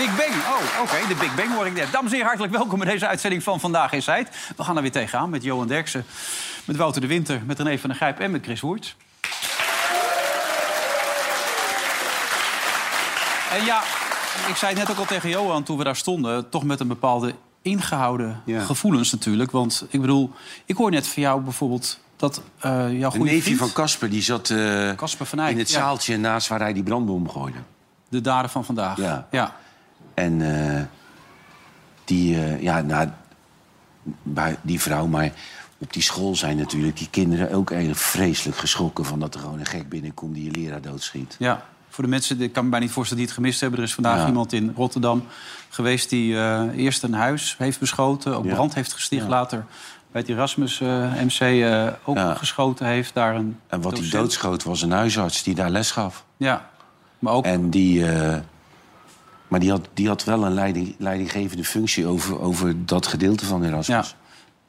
Big Bang. Oh, oké. De Big Bang hoor ik net. Dames en heren, hartelijk welkom bij deze uitzending van Vandaag in Zuid. We gaan er weer tegenaan met Johan Derksen, met Wouter de Winter, met René van der Grijp en met Chris Woerts. En ja, ik zei het net ook al tegen Johan toen we daar stonden... toch met een bepaalde ingehouden Ja. gevoelens natuurlijk. Want ik bedoel, ik hoor net van jou bijvoorbeeld dat eh jouw goede neefje vriend... van Casper die zat Casper van in het ja. zaaltje naast waar hij die brandbom gooide. De daden van vandaag. Ja. ja. En eh, die, eh, ja, nou, bij die vrouw, maar op die school zijn natuurlijk die kinderen ook eigenlijk vreselijk geschrokken van dat er gewoon een gek binnenkomt die je leraar doodschiet. Ja, voor de mensen, ik kan me bijna niet voorstellen die het gemist hebben. Er is vandaag Ja. iemand in Rotterdam geweest die eh, eerst een huis heeft beschoten, ook Ja. brand heeft gesticht. Ja. Later bij het Erasmus MC eh, ook geschoten heeft. Daar een En wat die docent. doodschoot was een huisarts die daar les gaf. Ja, maar ook En die, maar die had, die had wel een leiding, leidinggevende functie over, over dat gedeelte van Erasmus. Ja.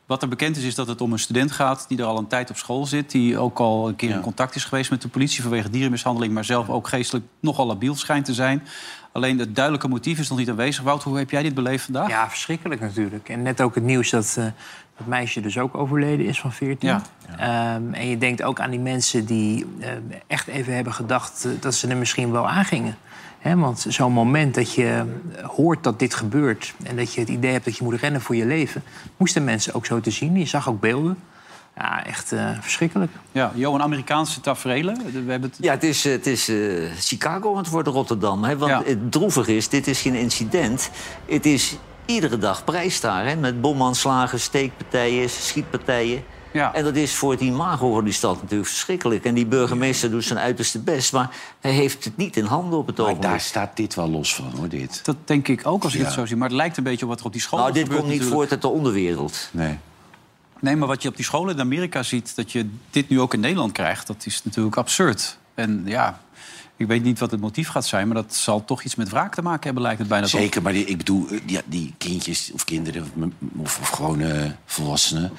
Wat er bekend is, is dat het om een student gaat die er al een tijd op school zit. Die ook al een keer Ja. in contact is geweest met de politie vanwege dierenmishandeling. Maar zelf ook geestelijk nogal labiel schijnt te zijn. Alleen het duidelijke motief is nog niet aanwezig. Wouter, hoe heb jij dit beleefd vandaag? Ja, verschrikkelijk natuurlijk. En net ook het nieuws dat eh, dat meisje dus ook overleden is van 14. Ja. Ehm, en je denkt ook aan die mensen die eh, echt even hebben gedacht eh, dat ze er misschien wel aangingen. Want zo'n moment dat je eh, hoort dat dit gebeurt... en dat je het idee hebt dat je moet rennen voor je leven... moesten mensen ook zo te zien. Je zag ook beelden. Ja, echt eh, verschrikkelijk. Ja, Johan, Amerikaanse taferelen. We hebben het... Ja, het is, het is eh, Chicago het worden, Rotterdam. Hè? Want Ja. het droevige is, dit is geen incident. Het is iedere dag prijs daar, hè? met bomaanslagen, steekpartijen, schietpartijen. Ja. En dat is voor het imago van die stad natuurlijk verschrikkelijk. En die burgemeester doet zijn uiterste best, maar hij heeft het niet in handen op het Maar ogenblik. daar staat dit wel los van, hoor, dit. Dat denk ik ook als ik Ja. het zo zie. Maar het lijkt een beetje op wat er op die school Nou, dit gebeurt komt niet natuurlijk. voort uit de onderwereld. Nee. Nee, maar wat je op die scholen in Amerika ziet... dat je dit nu ook in Nederland krijgt, dat is natuurlijk absurd. En ja, ik weet niet wat het motief gaat zijn... maar dat zal toch iets met wraak te maken hebben, lijkt het bijna toch. Zeker, maar die, ik bedoel, die, die kindjes of kinderen of, of, of gewoon eh, volwassenen...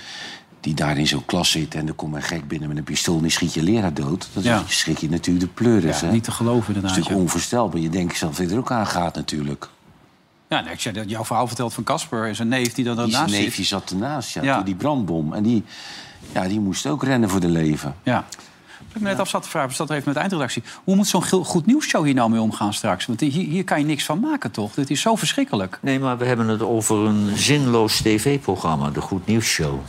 die daar in zo'n klas zitten en er komt een gek binnen met een pistool... en die schiet je leraar dood, dan Ja. schrik je natuurlijk de pleuris. Ja, hè? niet te geloven dat is inderdaad. natuurlijk onvoorstelbaar. Je denkt zelf dat je er ook aan gaat natuurlijk. ja nee, ik zei dat jouw verhaal vertelt van Casper... is een neef die dan zijn daarnaast neefje zit. zat ernaast, ja, die brandbom. En die, ja, die moest ook rennen voor de leven. Ja. Wat ik me net af zat te vragen, zat er even met de eindredactie. Hoe moet zo'n goed nieuwsshow hier nou mee omgaan straks? Want hier, hier kan je niks van maken, toch? Dit is zo verschrikkelijk. Nee, maar we hebben het over een zinloos tv-programma, de Goed Nieuws Show.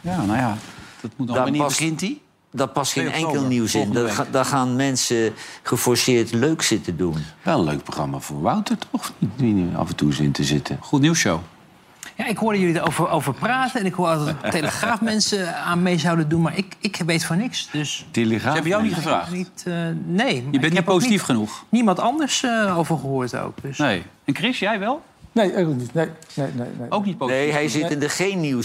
Ja, nou ja, dat moet nog... Wanneer past- begint die? Daar past geen 2 enkel nieuws in. Daar, ga- daar gaan mensen geforceerd leuk zitten doen. Wel een leuk programma voor Wouter, toch? Die nu af en toe eens in te zitten. Goed nieuwsshow. Ja, ik hoorde jullie erover over praten. En ik hoorde dat de Telegraaf mensen aan mee zouden doen. Maar ik, ik weet van niks. Dus Telegraaf? Ze hebben jou niet gevraagd. niet, eh, nee. Je bent niet positief niet- genoeg. Niemand anders eh, over gehoord ook. Dus. Nee. En Chris, jij wel? Nee, ook niet. Nee, nee, nee. nee. Ook niet positief? Nee, hij zit in de geen.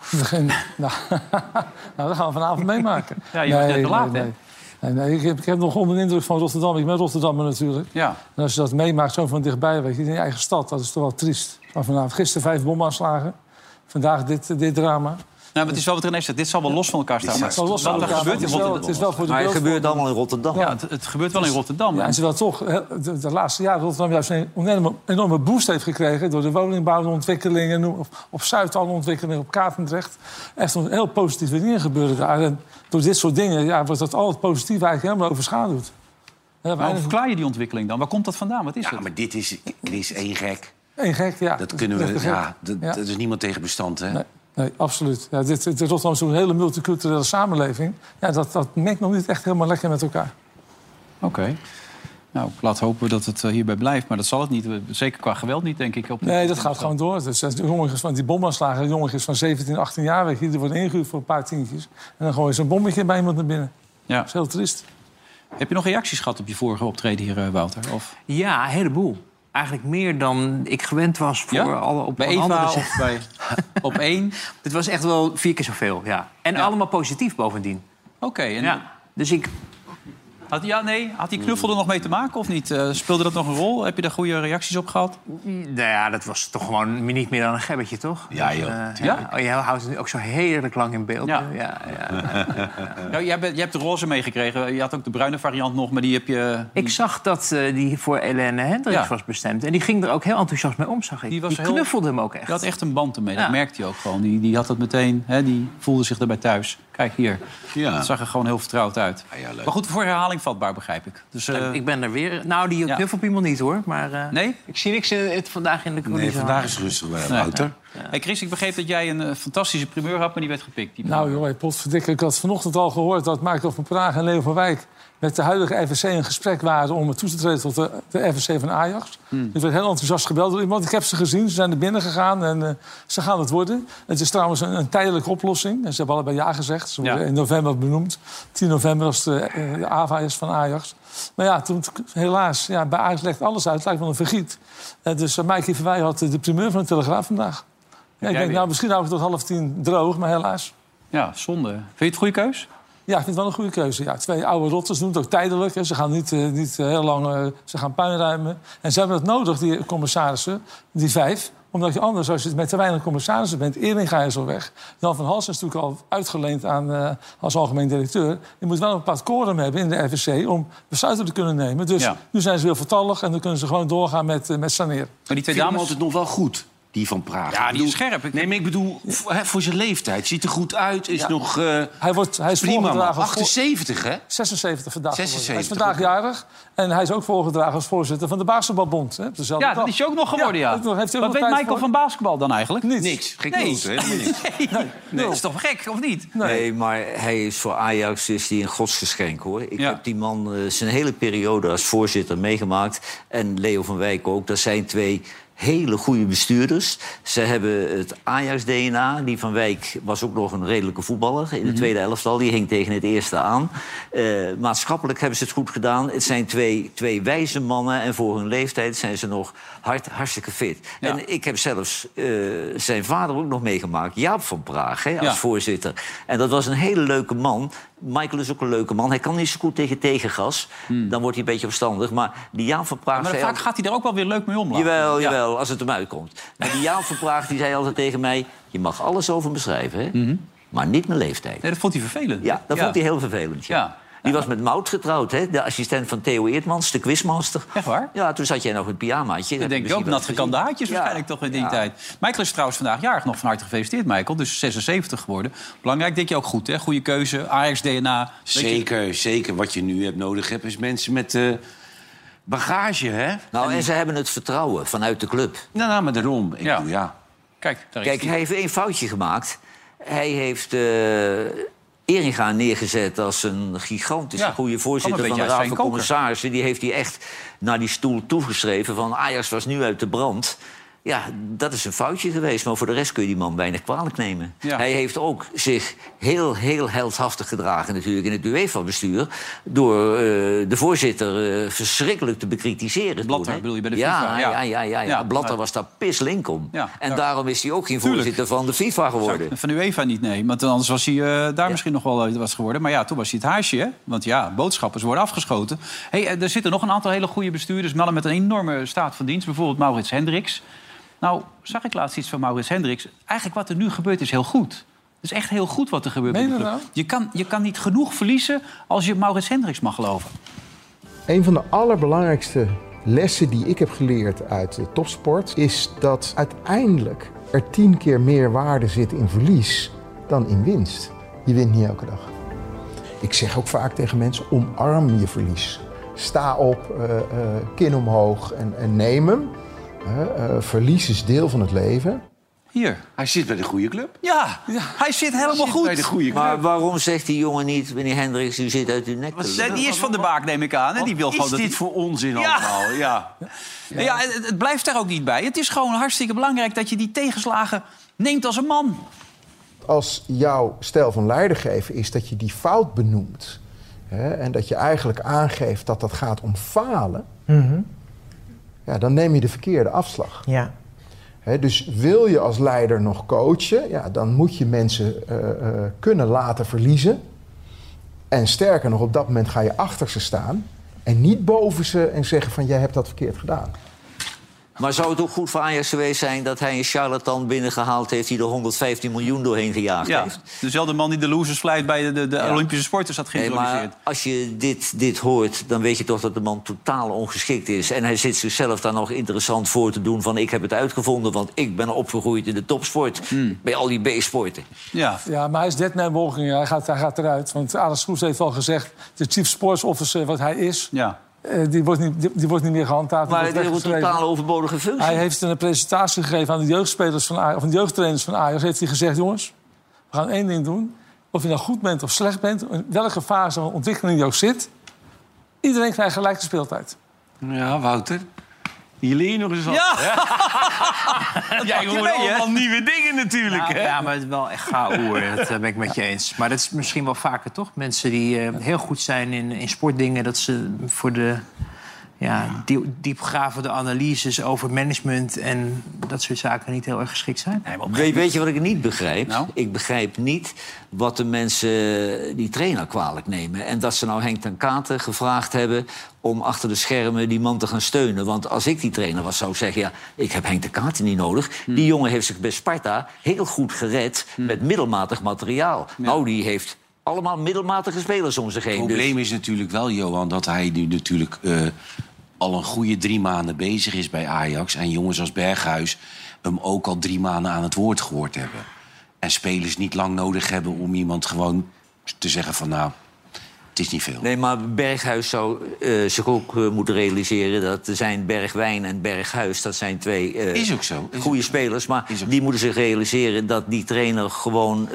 Geen- nou, nou, dat gaan we vanavond meemaken. Ja, je was net te laat, hè? nee. Nee, nee, ik, heb, ik heb nog onder de indruk van Rotterdam. Ik ben Rotterdammer natuurlijk. Ja. En als je dat meemaakt zo van dichtbij, weet je, in je eigen stad, dat is toch wel triest. Van vanavond gisteren vijf bomaanslagen. Vandaag dit, dit drama. Nou, maar het is wel wat René zegt. Dit zal wel los van elkaar staan. Maar Het is wel los van wat er elkaar, maar gebeurt het in is wel, Rotterdam... het is wel voor de Maar het gebeurt allemaal in Rotterdam. Ja, het, het gebeurt wel in Rotterdam. Ja, en terwijl toch de, de laatste jaren Rotterdam juist een enorme, enorme boost heeft gekregen... door de woningbouwontwikkelingen, noem- op, op Zuid alle ontwikkelingen, op Katendrecht. Echt een heel positieve dingen gebeuren daar. En door dit soort dingen ja, wordt dat al het positief eigenlijk helemaal overschaduwd. Ja, Maar hoe verklaar je die ontwikkeling dan? Waar komt dat vandaan? Wat is Ja, het? maar dit is, Chris, één gek. Eén gek, ja. Dat kunnen we, dat, Ja. dat is niemand tegen bestand, hè? Nee, nee, absoluut. Ja, dit, dit Rotterdam is een hele multiculturele samenleving. Ja, dat, dat mengt nog niet echt helemaal lekker met elkaar. Oké. Nou, laat hopen dat het eh, hierbij blijft. Maar dat zal het niet. Eh, Zeker qua geweld niet, denk ik. Op Nee, dat gaat gewoon door. Dus, de jongens van die bomaanslagen, jongetjes van 17, 18 jaar, weet je, die worden ingehuurd voor een paar tientjes. En dan gooien ze een bommetje bij iemand naar binnen. Ja. Dat is heel triest. Heb je nog reacties gehad op je vorige optreden hier, eh, Wouter? Of Ja, een heleboel. Eigenlijk meer dan ik gewend was voor ja? alle op bij andere Eva zenders. of bij op één? Het was echt wel vier keer zoveel, ja. En Ja. allemaal positief bovendien. Oké. en Ja. Dus ik, Had, ja, nee, had die knuffel er nog mee te maken of niet? Eh, speelde dat nog een rol? Heb je daar goede reacties op gehad? nou ja, dat was toch gewoon niet meer dan een gebbetje, toch? Ja, Dus, joh, eh, ja. Oh, je houdt het nu ook zo heerlijk lang in beeld. Ja. ja, ja. Nou, jij, bent, jij hebt de roze meegekregen. Je had ook de bruine variant nog, maar die heb je... Ik zag dat eh, die voor Helene Hendricks Ja. was bestemd. En die ging er ook heel enthousiast mee om, zag ik. Die Die, was heel- knuffelde hem ook echt. Die had echt een band ermee, dat merkte hij ook gewoon. Die, die had het meteen, hè, die voelde zich erbij thuis. Kijk hier, Ja. het zag er gewoon heel vertrouwd uit. Ja, leuk. maar goed, voor herhaling vatbaar, begrijp ik. Dus, eh, Ik ben er weer. Nou, die Ja. knuffelpiemel niet hoor. Maar eh, Nee? ik zie niks in het vandaag in de Nee, coulissen. vandaag is rustig, eh, Nee. Wouter. Hey Chris, ik begreep dat jij een eh, fantastische primeur had, maar die werd gepikt. Die Nou joh, potverdikke. Ik had vanochtend al gehoord dat Michael van Praag en Leo van Wijk... met de huidige FSC in gesprek waren om toe te treden tot de, de van Ajax. Ik werd heel enthousiast gebeld door iemand. Ik heb ze gezien, ze zijn er binnen gegaan en eh, ze gaan het worden. Het is trouwens een, een tijdelijke oplossing. En ze hebben allebei ja gezegd. Ze worden Ja. in november benoemd. 10 november als de, eh, de AVA is van Ajax. Maar ja, toen, helaas, ja, bij Ajax legt alles uit. Het lijkt wel een vergiet. Eh, dus uh, van Wij had de primeur van de Telegraaf vandaag. Ja, ik denk, weer? nou, misschien hou ik het tot half tien droog, maar helaas. Ja, zonde. Vind je het goede keus? Ja, ik vind het wel een goede keuze. Ja, twee oude rotters doen het ook tijdelijk. Hè. Ze gaan niet, eh, niet eh, heel lang eh, ze gaan puin ruimen. En ze hebben het nodig, die commissarissen, die vijf. Omdat je anders, als je met te weinig commissarissen bent... Eeringa is al weg. Jan van Hals is natuurlijk al uitgeleend aan, als algemeen directeur. Je moet wel een bepaald quorum hebben in de FSC... om besluiten te kunnen nemen. Dus Ja. nu zijn ze weer vertallig en dan kunnen ze gewoon doorgaan met, met saneren. Maar die twee dames... altijd nog wel goed, die van Praag. Ja, die is scherp. Ik- Nee, maar ik bedoel, v- hè, voor zijn leeftijd. Ziet er goed uit, is nog eh, Hij, wordt, hij is prima, voorgedragen als voor- 78, hè? 76 vandaag. geworden. 76, Hij is vandaag jarig. En hij is ook voorgedragen als voorzitter van de Basketbalbond. Hè, dezelfde Ja, dat is je ook nog geworden, ja. heeft Wat weet Michael voor? van basketbal dan eigenlijk? Niets. Niks. Geen Nee. helemaal niks. Nee, nee. dat is toch gek, of niet? Nee. maar hij is voor Ajax is die een godsgeschenk, hoor. Ik Ja. heb die man eh, zijn hele periode als voorzitter meegemaakt. En Leo van Wijk ook. Dat zijn twee hele goede bestuurders. Ze hebben het Ajax-DNA. Die van Wijk was ook nog een redelijke voetballer. In de tweede elftal, die hing tegen het eerste aan. Eh, maatschappelijk hebben ze het goed gedaan. Het zijn twee, twee wijze mannen. En voor hun leeftijd zijn ze nog hard, hartstikke fit. Ja. En ik heb zelfs eh, zijn vader ook nog meegemaakt. Jaap van Praag, hè, als Ja. voorzitter. En dat was een hele leuke man. Michael is ook een leuke man. Hij kan niet zo goed tegen tegengas. Dan wordt hij een beetje opstandig. Maar die Jaap van Praag... Hmm. Maar vaak gaat hij er ook wel weer leuk mee om. Jawel, Ja. jawel, als het hem uitkomt. Maar die Jaap van Praag die zei altijd tegen mij... je mag alles over me schrijven, hè? maar niet mijn leeftijd. Mhm. Nee, dat vond hij vervelend. Ja, dat vond hij heel vervelend. Ja. Die was met Mout getrouwd, hè? de assistent van Theo Eertmans, de quizmaster. Echt waar? Ja, toen zat jij nog in een pyjamaatje. Dat denk ik ook. Natgekande haartjes Ja. waarschijnlijk toch in die Ja. tijd. Michael is trouwens vandaag jarig. Nog van harte gefeliciteerd, Michael. Dus 76 geworden. Belangrijk, denk je ook goed, hè? Goede keuze. Ajax-DNA. Je- Zeker, zeker. Wat je nu hebt nodig hebt, is mensen met eh, bagage, hè? Nou, en ze hebben het vertrouwen vanuit de club. Nou, nou, maar daarom. Ik Ja. bedoel, ja. Kijk, daar Kijk, is hij. heeft één foutje gemaakt. Hij heeft eh Eringa neergezet als een gigantisch Ja, goede voorzitter van de Raad van. Commissarissen. Die heeft hij echt naar die stoel toegeschreven van Ajax was nu uit de brand. Ja, dat is een foutje geweest, maar voor de rest kun je die man weinig kwalijk nemen. Ja. Hij heeft ook zich heel, heel heldhaftig gedragen natuurlijk in het UEFA-bestuur... door eh, de voorzitter eh, verschrikkelijk te bekritiseren. Blatter bedoel je bij de ja, FIFA? Ja, Ja. ja, ja. Blatter was daar pislink om. En daar- daarom is hij ook geen Tuurlijk. voorzitter van de FIFA geworden. Van UEFA niet, nee. Want anders was hij eh, daar misschien nog wel was geworden. Maar ja, toen was hij het haasje, hè? Want ja, boodschappers worden afgeschoten. Hey, er zitten nog een aantal hele goede bestuurders... mannen met een enorme staat van dienst. Bijvoorbeeld Maurits Hendricks. Nou, zag ik laatst iets van Maurits Hendricks. Eigenlijk wat er nu gebeurt is heel goed. Het is echt heel goed wat er gebeurt. Je nou? je, kan, je kan niet genoeg verliezen als je Maurits Hendricks mag geloven. Een van de allerbelangrijkste lessen die ik heb geleerd uit de topsport is dat uiteindelijk er tien keer meer waarde zit in verlies dan in winst. Je wint niet elke dag. Ik zeg ook vaak tegen mensen: omarm je verlies. Sta op, eh, eh, kin omhoog en, en neem hem. Eh, eh, verlies is deel van het leven. Hier. Hij zit bij de goede club. Ja, hij zit helemaal Zit goed. bij de goede club. Maar waarom zegt die jongen niet, meneer Hendricks, u zit uit uw nek te die is van de baak, neem ik aan. Hè? Die wil gewoon is dat dit voor onzin Ja. allemaal? Ja. Ja, het, het blijft daar ook niet bij. Het is gewoon hartstikke belangrijk dat je die tegenslagen neemt als een man. Als jouw stijl van leidergeven is dat je die fout benoemt hè, en dat je eigenlijk aangeeft dat dat gaat om falen, ja, dan neem je de verkeerde afslag. Ja. Dus wil je als leider nog coachen, ja, dan moet je mensen eh, eh, kunnen laten verliezen. En sterker nog, op dat moment ga je achter ze staan. En niet boven ze en zeggen van jij hebt dat verkeerd gedaan. Maar zou het ook goed voor Ajax geweest zijn dat hij een charlatan binnengehaald heeft die er 115 miljoen doorheen gejaagd Ja, heeft? dezelfde man die de losers flight bij de, de, de Ja. Olympische sporters had Nee, geïntroduceerd. maar als je dit, dit hoort, dan weet je toch dat de man totaal ongeschikt is. En hij zit zichzelf daar nog interessant voor te doen van... ik heb het uitgevonden, want ik ben opgegroeid in de topsport. Bij al die B-sporten. Ja. Ja, maar hij is dead man walking. Hij gaat, hij gaat eruit. Want Alex Kroes heeft al gezegd... de chief sports officer wat hij is... ja. Eh, die, wordt niet, die, die wordt niet meer gehandhaafd. die Maar wordt het is een totaal overbodige functie. Hij heeft een presentatie gegeven aan de jeugdspelers van Ajax, of de jeugdtrainers van Ajax. Heeft hij gezegd: jongens, we gaan één ding doen. Of je nou goed bent of slecht bent, in welke fase van ontwikkeling je ook zit, iedereen krijgt gelijk de speeltijd. Ja, Wouter. Hier leer je nog eens wat. Ja. Jij je hoort mee, allemaal nieuwe dingen natuurlijk, Ja, hè? ja, maar het is wel echt gaoer. Dat eh, ben ik met je eens. Maar dat is misschien wel vaker toch? Mensen die eh, heel goed zijn in, in sportdingen... dat ze voor de ja, diep, diepgravende analyses over management... en dat soort zaken niet heel erg geschikt zijn. Nee, Weet, weet je wat ik niet begrijp? Nou? Ik begrijp niet wat de mensen die trainer kwalijk nemen. En dat ze nou Henk ten Katen gevraagd hebben om achter de schermen die man te gaan steunen. Want als ik die trainer was, zou ik zeggen... ja, ik heb Henk ten Katen niet nodig. Hm. Die jongen heeft zich bij Sparta heel goed gered met middelmatig materiaal. Nou, die heeft allemaal middelmatige spelers om zich heen. Het Dus- probleem is natuurlijk wel, Johan, dat hij nu natuurlijk eh, al een goede drie maanden bezig is bij Ajax. En jongens als Berghuis hem ook al drie maanden aan het woord gehoord hebben. En spelers niet lang nodig hebben om iemand gewoon te zeggen van nou, het is niet veel. Nee, maar Berghuis zou eh, zich ook eh, moeten realiseren... dat er zijn Bergwijn en Berghuis, dat zijn twee eh, Is ook zo. Is goede ook spelers. Maar die moeten zich realiseren dat die trainer gewoon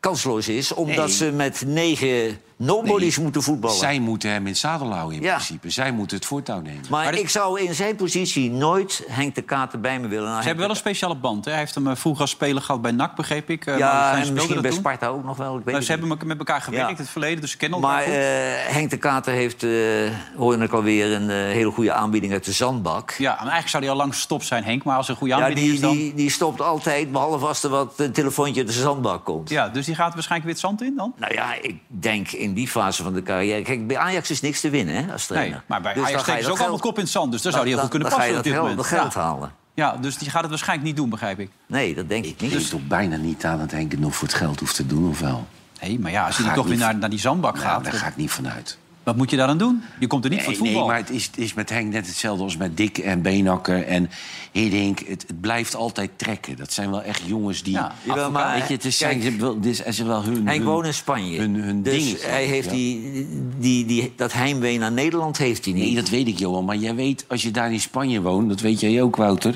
kansloos is... omdat Nee. ze met negen nobodies moeten voetballen. Zij moeten hem in het zadel houden in Ja. principe. Zij moeten het voortouw nemen. Maar, Maar dit- ik zou in zijn positie nooit Henk de Katen bij me willen. Nou, Ze hebben wel een speciale band. Hè? Hij heeft hem eh, vroeger als speler gehad bij NAC, begreep ik. Eh, Ja, en misschien bij toen. Sparta ook nog wel. Ik weet ze hebben niet. met elkaar gewerkt Ja. in het verleden, dus ze kennen elkaar Maar goed. eh, Henk de Katen heeft, eh hoorde ik alweer, een hele goede aanbieding uit de zandbak. Ja, en eigenlijk zou hij al lang gestopt zijn, Henk. Maar als er een goede Ja, aanbieding die, is dan... die, die stopt altijd, behalve als er wat een telefoontje uit de zandbak komt. Ja, dus die gaat waarschijnlijk weer het zand in dan? Nou ja, ik denk in die fase van de carrière... Kijk, bij Ajax is niks te winnen hè, als trainer. Nee, maar bij Dus Ajax steken ze ook allemaal kop in het zand. Dus daar zou hij heel goed kunnen dan passen ga op je dit dat moment. geld, dat geld ja. halen. ja, dus die gaat het waarschijnlijk niet doen, begrijp ik. Nee, dat denk ik Ik niet. denk toch bijna niet aan dat Henk het nog voor het geld hoeft te doen, of wel? Nee, maar ja, als ik toch weer naar, naar die zandbak Nou, gaat... daar ga ik niet vanuit. Wat moet je daar dan doen? Je komt er niet voor Nee, het voetbal. nee, maar het is, het is met Henk net hetzelfde als met Dick en Beenakker. En Hiddink, het, het blijft altijd trekken. Dat zijn wel echt jongens die... Ja, Jawel, maar Weet je, het is, zijn, kijk, is, is wel hun... Henk hun- woont in Spanje. Hun, hun dus dingetje, hij heeft ja. die, die, die, dat heimwee naar Nederland heeft hij niet. Nee, dat weet ik, Johan. Maar jij weet, als je daar in Spanje woont... dat weet jij ook, Wouter...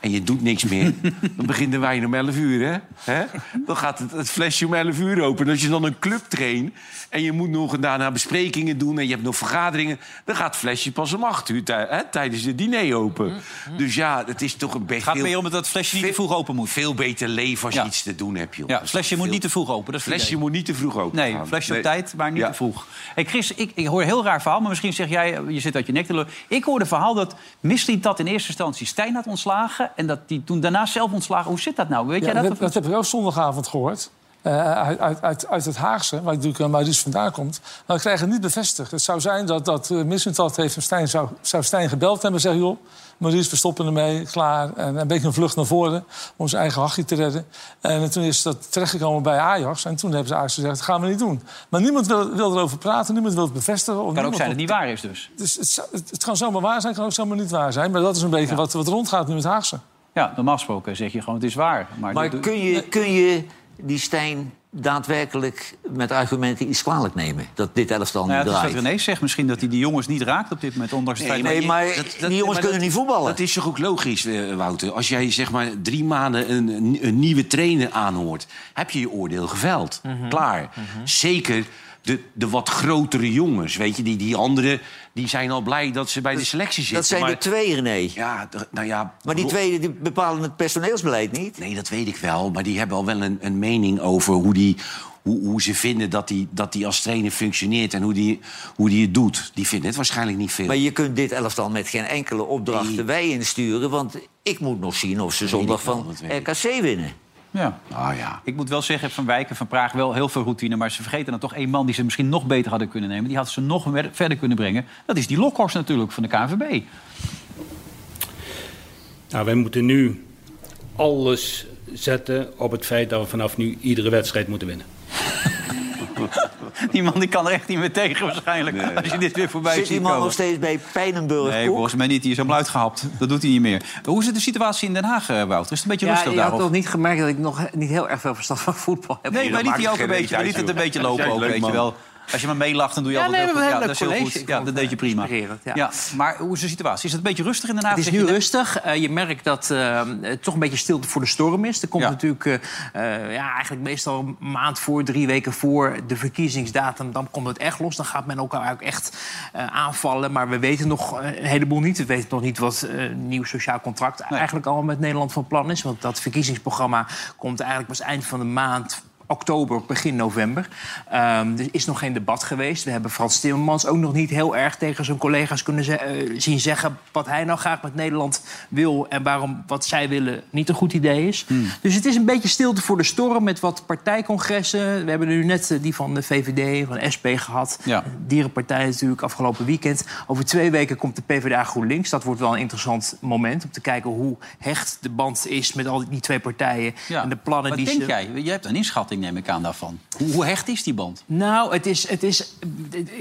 en je doet niks meer... dan begint de wijn om 11 uur, hè? hè? Dan gaat het, het flesje om 11 uur open. En als je dan een club traint... en je moet nog daarna besprekingen doen... en je hebt nog vergaderingen... dan gaat het flesje pas om 8 uur hè, tijdens het diner open. Dus ja, het is toch een beetje... Het gaat meer om dat het flesje niet te vroeg open moet. Veel beter leven als Ja. je iets te doen hebt, joh. Ja, het flesje moet Veel- niet te vroeg open. Dat is flesje idee. moet niet te vroeg open Nee, gaan. flesje Nee. op tijd, maar niet Ja. te vroeg. Hey Chris, ik, ik hoor een heel raar verhaal, maar misschien zeg jij... je zit uit je nek te lullen. Ik hoorde verhaal dat Misliet dat in eerste instantie Stijn had ontslagen... en dat hij toen daarna zelf ontslagen... Hoe zit dat nou? Weet Ja, jij dat? dat, dat heb ik ook zondagavond gehoord. Eh, uit, uit, uit, uit het Haagse, waar natuurlijk Maurice vandaan komt. Maar ik krijg het niet bevestigd. Het zou zijn dat, dat uh, Missentat heeft Stijn, zou, zou Stijn gebeld hebben en zeggen... joh, Maurice, we stoppen ermee, klaar. En een beetje een vlucht naar voren om zijn eigen hachje te redden. En toen is dat terechtgekomen bij Ajax. En toen hebben ze Ajax gezegd, dat gaan we niet doen. Maar niemand wil, wil erover praten, niemand wil het bevestigen. Het kan ook zijn dat het niet waar is dus. Dus het, het, het kan zomaar waar zijn, het kan ook zomaar niet waar zijn. Maar dat is een beetje wat, wat rondgaat nu met Haagse. Ja, normaal gesproken zeg je gewoon het is waar. Maar, Maar kun je, kun je die Stijn daadwerkelijk met argumenten iets kwalijk nemen? Dat dit elftal nou ja, wat draait? René zegt, misschien dat hij die jongens niet raakt op dit moment. Ondanks het Nee, feit Nee, dat- maar dat- dat- die jongens maar kunnen dat- niet voetballen. Dat is toch ook logisch, eh, Wouter? Als jij zeg maar drie maanden een, een nieuwe trainer aanhoort... heb je je oordeel geveld. Mhm. Klaar. Zeker de, de wat grotere jongens, weet je. Die, die anderen die zijn al blij dat ze bij de selectie zitten. dat zijn maar, er twee, René. Ja, nou ja... Maar die twee die bepalen het personeelsbeleid niet. Nee, dat weet ik wel. Maar die hebben al wel een, een mening over hoe die, hoe, hoe ze vinden dat hij dat die als trainer functioneert en hoe die, hoe die het doet. Die vinden het waarschijnlijk niet veel. Maar je kunt dit elftal met geen enkele opdrachten Nee. wij insturen. Want ik moet nog zien of ze zondag van. RKC winnen. Ja. Ah ja. Ik moet wel zeggen, Van Wijk en Van Praag wel heel veel routine. Maar ze vergeten dan toch één man die ze misschien nog beter hadden kunnen nemen. Die hadden ze nog verder kunnen brengen. Dat is die Lokhorst natuurlijk van de KNVB. Nou, wij moeten nu alles zetten op het feit dat we vanaf nu iedere wedstrijd moeten winnen. Die man die kan er echt niet meer tegen waarschijnlijk. Als je dit weer voorbij Zit ziet die man komen. nog steeds bij Pijnenburg? Nee, volgens mij niet. Die is helemaal uitgehapt. Dat doet hij niet meer. Hoe is het de situatie in Den Haag, eh, Wouter? Is het een beetje Ja, rustig je daar? had of- toch niet gemerkt dat ik nog niet heel erg veel verstand van voetbal heb. Nee, maar liet hij ook een beetje, we lieten het een beetje lopen ook, weet je wel. Als je maar meelacht, dan doe je Ja, altijd nee, heel goed. Ja, dat is heel goed. Ja, dat deed je prima. ja. Ja, maar hoe is de situatie? Is het een beetje rustig in Den Haag? Het is nu je rustig. Eh, je merkt dat eh, het toch een beetje stilte voor de storm is. Er komt Ja. natuurlijk eh, ja, eigenlijk meestal een maand voor, drie weken voor de verkiezingsdatum. Dan komt het echt los. Dan gaat men elkaar ook echt aanvallen. Maar we weten nog een heleboel niet. We weten nog niet wat een nieuw sociaal contract eigenlijk allemaal met Nederland van plan is. Want dat verkiezingsprogramma komt eigenlijk pas eind van de maand oktober, begin november. Ehm, er is nog geen debat geweest. We hebben Frans Timmermans ook nog niet heel erg tegen zijn collega's kunnen ze- eh, zien zeggen... wat hij nou graag met Nederland wil en waarom wat zij willen niet een goed idee is. Hmm. Dus het is een beetje stilte voor de storm met wat partijcongressen. We hebben nu net eh, die van de VVD, van SP gehad. Ja. Dierenpartij natuurlijk afgelopen weekend. Over twee weken komt de PvdA GroenLinks. Dat wordt wel een interessant moment om te kijken hoe hecht de band is... met al die twee partijen Ja. en de plannen Wat die denk ze... jij? Je hebt een inschatting, neem ik aan, daarvan. Hoe, hoe hecht is die band? Nou, het is, het is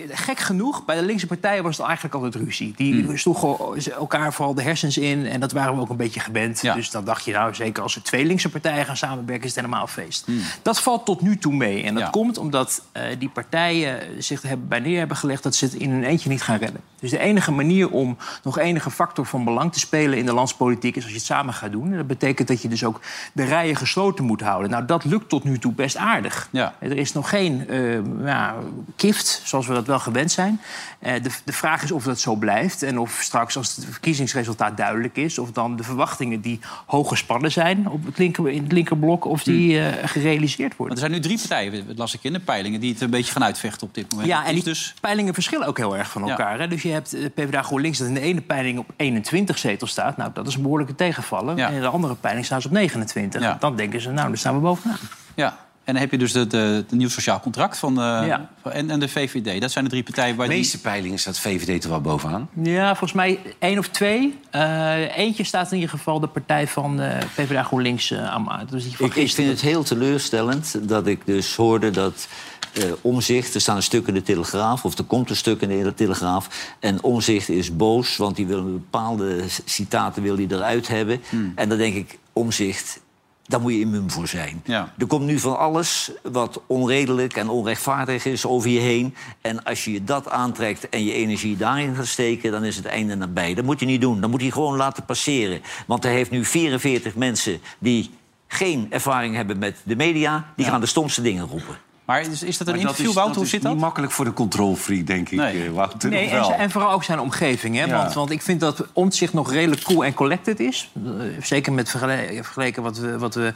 gek genoeg. Bij de linkse partijen was het eigenlijk altijd ruzie. Die Hmm. sloegen elkaar vooral de hersens in. En dat waren we ook een beetje gewend. Ja. Dus dan dacht je, nou, zeker als er twee linkse partijen gaan samenwerken... is het helemaal feest. Hmm. Dat valt tot nu toe mee. En dat Ja. komt omdat eh, die partijen zich hebben bij neer hebben gelegd... dat ze het in hun eentje niet gaan redden. Dus de enige manier om nog enige factor van belang te spelen... in de landspolitiek is als je het samen gaat doen. En dat betekent dat je dus ook de rijen gesloten moet houden. Nou, dat lukt tot nu toe best aardig. Ja. Er is nog geen eh, ja, kift, zoals we dat wel gewend zijn. Eh, de, de vraag is of dat zo blijft. En of straks, als het verkiezingsresultaat duidelijk is... of dan de verwachtingen die hoog gespannen zijn op het linker, in het linkerblok... of die Hmm. eh, gerealiseerd Want worden. er zijn nu drie partijen, dat las ik in de peilingen... die het een beetje gaan uitvechten op dit moment. Ja, en Is die dus... peilingen verschillen ook heel erg van Ja. elkaar. Hè? Dus je hebt PvdA GroenLinks dat in de ene peiling op 21 zetels staat. Nou, dat is een behoorlijke tegenvallen. En in de andere peiling staan ze op 29. Ja. Dan denken ze, nou, dan staan we bovenaan. Ja. En dan heb je dus het de, de nieuw sociaal contract van, eh, Ja. van- en, en de VVD. Dat zijn de drie partijen waar De die... meeste peilingen staat VVD er wel bovenaan. Ja, volgens mij één of twee. Eh, eentje staat in ieder geval de partij van eh PvdA GroenLinks uh, aan. Dus die Ik, ik vind het heel teleurstellend dat ik dus hoorde dat eh Omzicht... er staan een stuk in de Telegraaf, of er komt een stuk in de Telegraaf... en Omzicht is boos, want die wil een bepaalde citaten wil die eruit hebben. En dan denk ik, Omzicht, daar moet je immuun voor zijn. Ja. Er komt nu van alles wat onredelijk en onrechtvaardig is over je heen. En als je je dat aantrekt en je energie daarin gaat steken... dan is het einde nabij. Dat moet je niet doen. Dat moet je gewoon laten passeren. Want hij heeft nu 44 mensen die geen ervaring hebben met de media... die Ja. gaan de stomste dingen roepen. Maar is, is dat een Maar interview, is, Wouter? Hoe is zit niet dat? makkelijk voor de controlfreak, denk ik, Nee. eh, Wouter. Nee, en, vooral ook zijn omgeving. Hè? Ja. Want, want ik vind dat Omtzigt nog redelijk cool en collected is. Eh, Zeker met vergele- vergeleken wat we, wat we een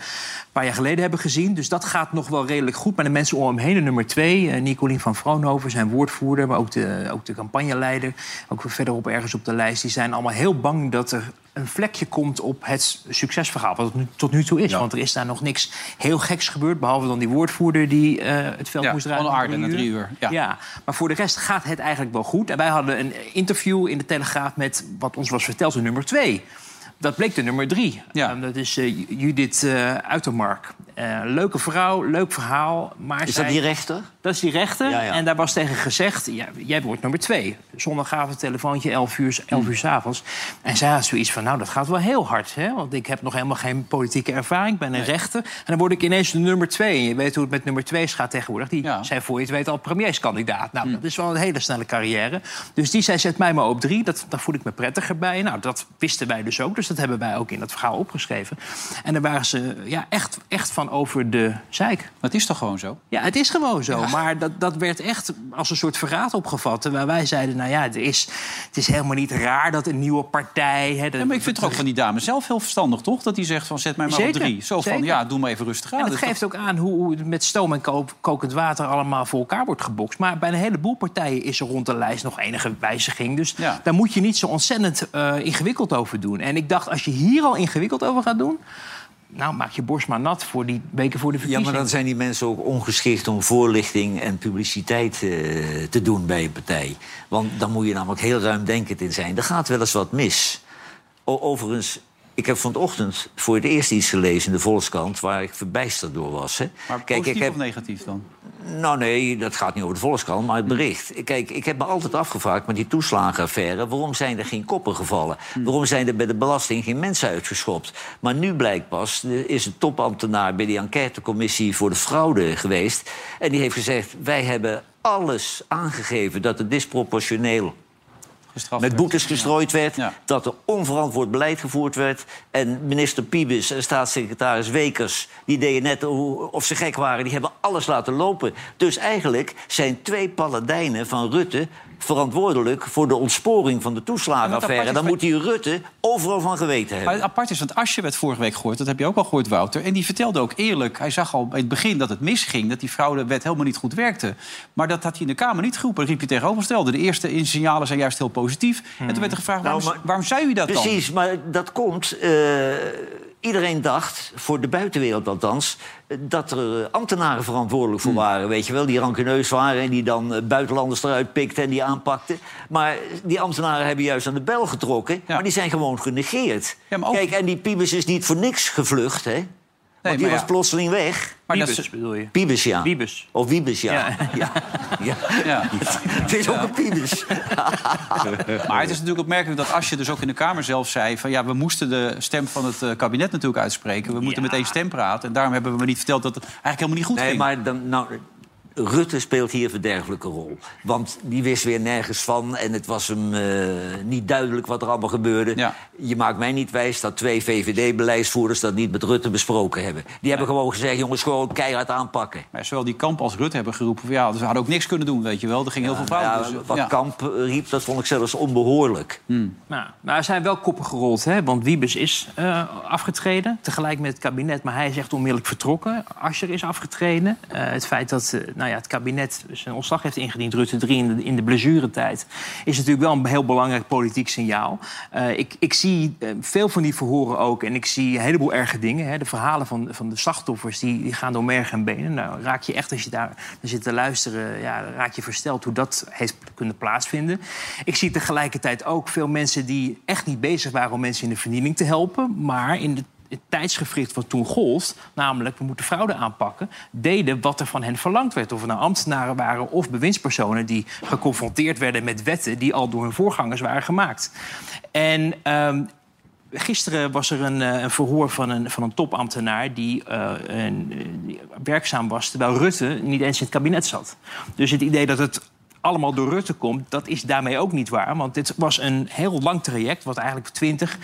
paar jaar geleden hebben gezien. Dus dat gaat nog wel redelijk goed. Maar de mensen om hem heen, de nummer twee... eh, Nicolien van Vroonhoven, zijn woordvoerder... maar ook de, ook de campagneleider, ook verderop ergens op de lijst... die zijn allemaal heel bang dat er een vlekje komt op het succesverhaal... wat het nu, tot nu toe is. Ja. Want er is daar nog niks heel geks gebeurd... behalve dan die woordvoerder die eh, het veld Ja, moest draaien. onaardig na na drie uur. Ja. ja, maar voor de rest gaat het eigenlijk wel goed. En wij hadden een interview in de Telegraaf met wat ons was verteld, de nummer twee. Dat bleek de nummer drie. Ja. Ehm, dat is eh, Judith eh Uitermark. Eh, leuke vrouw, leuk verhaal. Maar Is zij- dat die rechter? Dat is die rechter. Ja, ja. En daar was tegen gezegd, ja, jij wordt nummer twee. Zondagavond telefoontje, 11 uur, 11 uur 's avonds. En zij had zoiets van, nou, dat gaat wel heel hard. Hè? Want ik heb nog helemaal geen politieke ervaring. Ik ben een rechter. En dan word ik ineens de nummer twee. En je weet hoe het met nummer twee gaat tegenwoordig. Die zijn voor je het weet al premierskandidaat. Nou, dat is wel een hele snelle carrière. Dus die zei, zet mij maar op drie. Dat, daar voel ik me prettiger bij. Nou, dat wisten wij dus ook. Dus dat hebben wij ook in dat verhaal opgeschreven. En daar waren ze ja, echt, echt van over de zeik. Maar het is toch gewoon zo? Ja, het is gewoon zo. Maar dat, dat werd echt als een soort verraad opgevat. Waar wij zeiden, nou ja, het is, het is helemaal niet raar dat een nieuwe partij... Hè, Ja, maar ik vind het ook van die dame zelf heel verstandig, toch? Dat hij zegt van zet mij maar Zeker, op drie. Zo van, ja, doe maar even rustig aan. En Dat het is geeft ook aan hoe, het met stoom en ko- kokend water allemaal voor elkaar wordt gebokst. Maar bij een heleboel partijen is er rond de lijst nog enige wijziging. Dus Ja. daar moet je niet zo ontzettend eh, ingewikkeld over doen. En ik dacht, als je hier al ingewikkeld over gaat doen... nou, maak je borst maar nat voor die weken voor de Ja, verkiezingen. maar dan zijn die mensen ook ongeschikt om voorlichting en publiciteit eh, te doen bij een partij. Want dan moet je namelijk heel ruimdenkend in zijn. Er gaat wel eens wat mis. O- overigens, ik heb vanochtend voor het eerst iets gelezen in de Volkskrant... waar ik verbijsterd door was. Hè. Maar Kijk, positief ik heb, of negatief dan? Nou nee, dat gaat niet over de Volkskrant, maar het bericht. Kijk, ik heb me altijd afgevraagd met die toeslagenaffaire... waarom zijn er geen koppen gevallen? Waarom zijn er bij de belasting geen mensen uitgeschopt? Maar nu blijkt pas, is een topambtenaar... bij die enquêtecommissie voor de fraude geweest... en die heeft gezegd, wij hebben alles aangegeven... dat er disproportioneel Met werd. boetes gestrooid werd, Ja. dat er onverantwoord beleid gevoerd werd. En minister Piebes en staatssecretaris Wekers, die deden net of ze gek waren, die hebben alles laten lopen. Dus eigenlijk zijn twee paladijnen van Rutte verantwoordelijk voor de ontsporing van de maar toeslagenaffaire. Dan moet die Rutte overal van geweten Maar hebben. het apart is, want Asje werd vorige week gehoord. Dat heb je ook al gehoord, Wouter. En die vertelde ook eerlijk. Hij zag al in het begin dat het misging. Dat die fraudewet helemaal niet goed werkte. Maar dat had hij in de Kamer niet geroepen. Dat riep je tegenovergestelde. De eerste signalen zijn juist heel positief. En toen werd er gevraagd, waarom, Nou, maar- waarom zei u dat dan? Precies, maar dat komt. eh, iedereen dacht, voor de buitenwereld althans, dat er eh, ambtenaren verantwoordelijk Hmm. voor waren. Weet je wel, die rankeneus waren en die dan eh, buitenlanders eruit pikten en die aanpakten. Maar die ambtenaren hebben juist aan de bel getrokken, maar die zijn gewoon genegeerd. Ja, maar ook- Kijk, en die Piebes is niet voor niks gevlucht, hè? Want die was ja. plotseling weg. Maar dat Wiebes is- bedoel je? Piebes, ja. Wiebes. Of Wiebes, ja. Ja. ja. ja. Ja. Het is ook een Piebes. Maar het is natuurlijk opmerkelijk dat Asje dus ook in de Kamer zelf zei... van ja, we moesten de stem van het eh, kabinet natuurlijk uitspreken. We moeten Ja. met één stem praten. En daarom hebben we me niet verteld dat het eigenlijk helemaal niet goed Nee, ging. maar dan, nou, Rutte speelt hier een verderfelijke rol. Want die wist weer nergens van en het was hem eh, niet duidelijk wat er allemaal gebeurde. Ja. Je maakt mij niet wijs dat twee VVD-beleidsvoerders dat niet met Rutte besproken hebben. Die hebben gewoon gezegd, jongens, gewoon keihard aanpakken. Maar zowel die Kamp als Rutte hebben geroepen... van, ja, dus we hadden ook niks kunnen doen, weet je wel. Er ging heel veel fout. Ja, dus, eh, wat ja. Kamp eh, riep, dat vond ik zelfs onbehoorlijk. Nou, nou, er zijn wel koppen gerold, hè? want Wiebes is eh, afgetreden. Tegelijk met het kabinet, maar hij is echt onmiddellijk vertrokken. Ascher is afgetreden. Eh, het feit dat eh, ja, het kabinet zijn ontslag heeft ingediend, Rutte 3, in de, in de blessuretijd... is natuurlijk wel een heel belangrijk politiek signaal. Eh, ik, ik zie eh, veel van die verhoren ook en ik zie een heleboel erge dingen. Hè? De verhalen van, van de slachtoffers die, die gaan door merg en benen. Nou, raak je echt, als je daar zit te luisteren... Ja, raak je versteld hoe dat heeft kunnen plaatsvinden. Ik zie tegelijkertijd ook veel mensen die echt niet bezig waren... om mensen in de vernieling te helpen, maar in de het tijdsgevricht wat toen gold, namelijk we moeten fraude aanpakken, deden wat er van hen verlangd werd. Of het nou ambtenaren waren of bewindspersonen die geconfronteerd werden met wetten die al door hun voorgangers waren gemaakt. En ehm, Gisteren was er een, eh, een verhoor van een, van een topambtenaar die, eh, die werkzaam was terwijl Rutte niet eens in het kabinet zat. Dus het idee dat het allemaal door Rutte komt, dat is daarmee ook niet waar. Want dit was een heel lang traject, wat eigenlijk 20,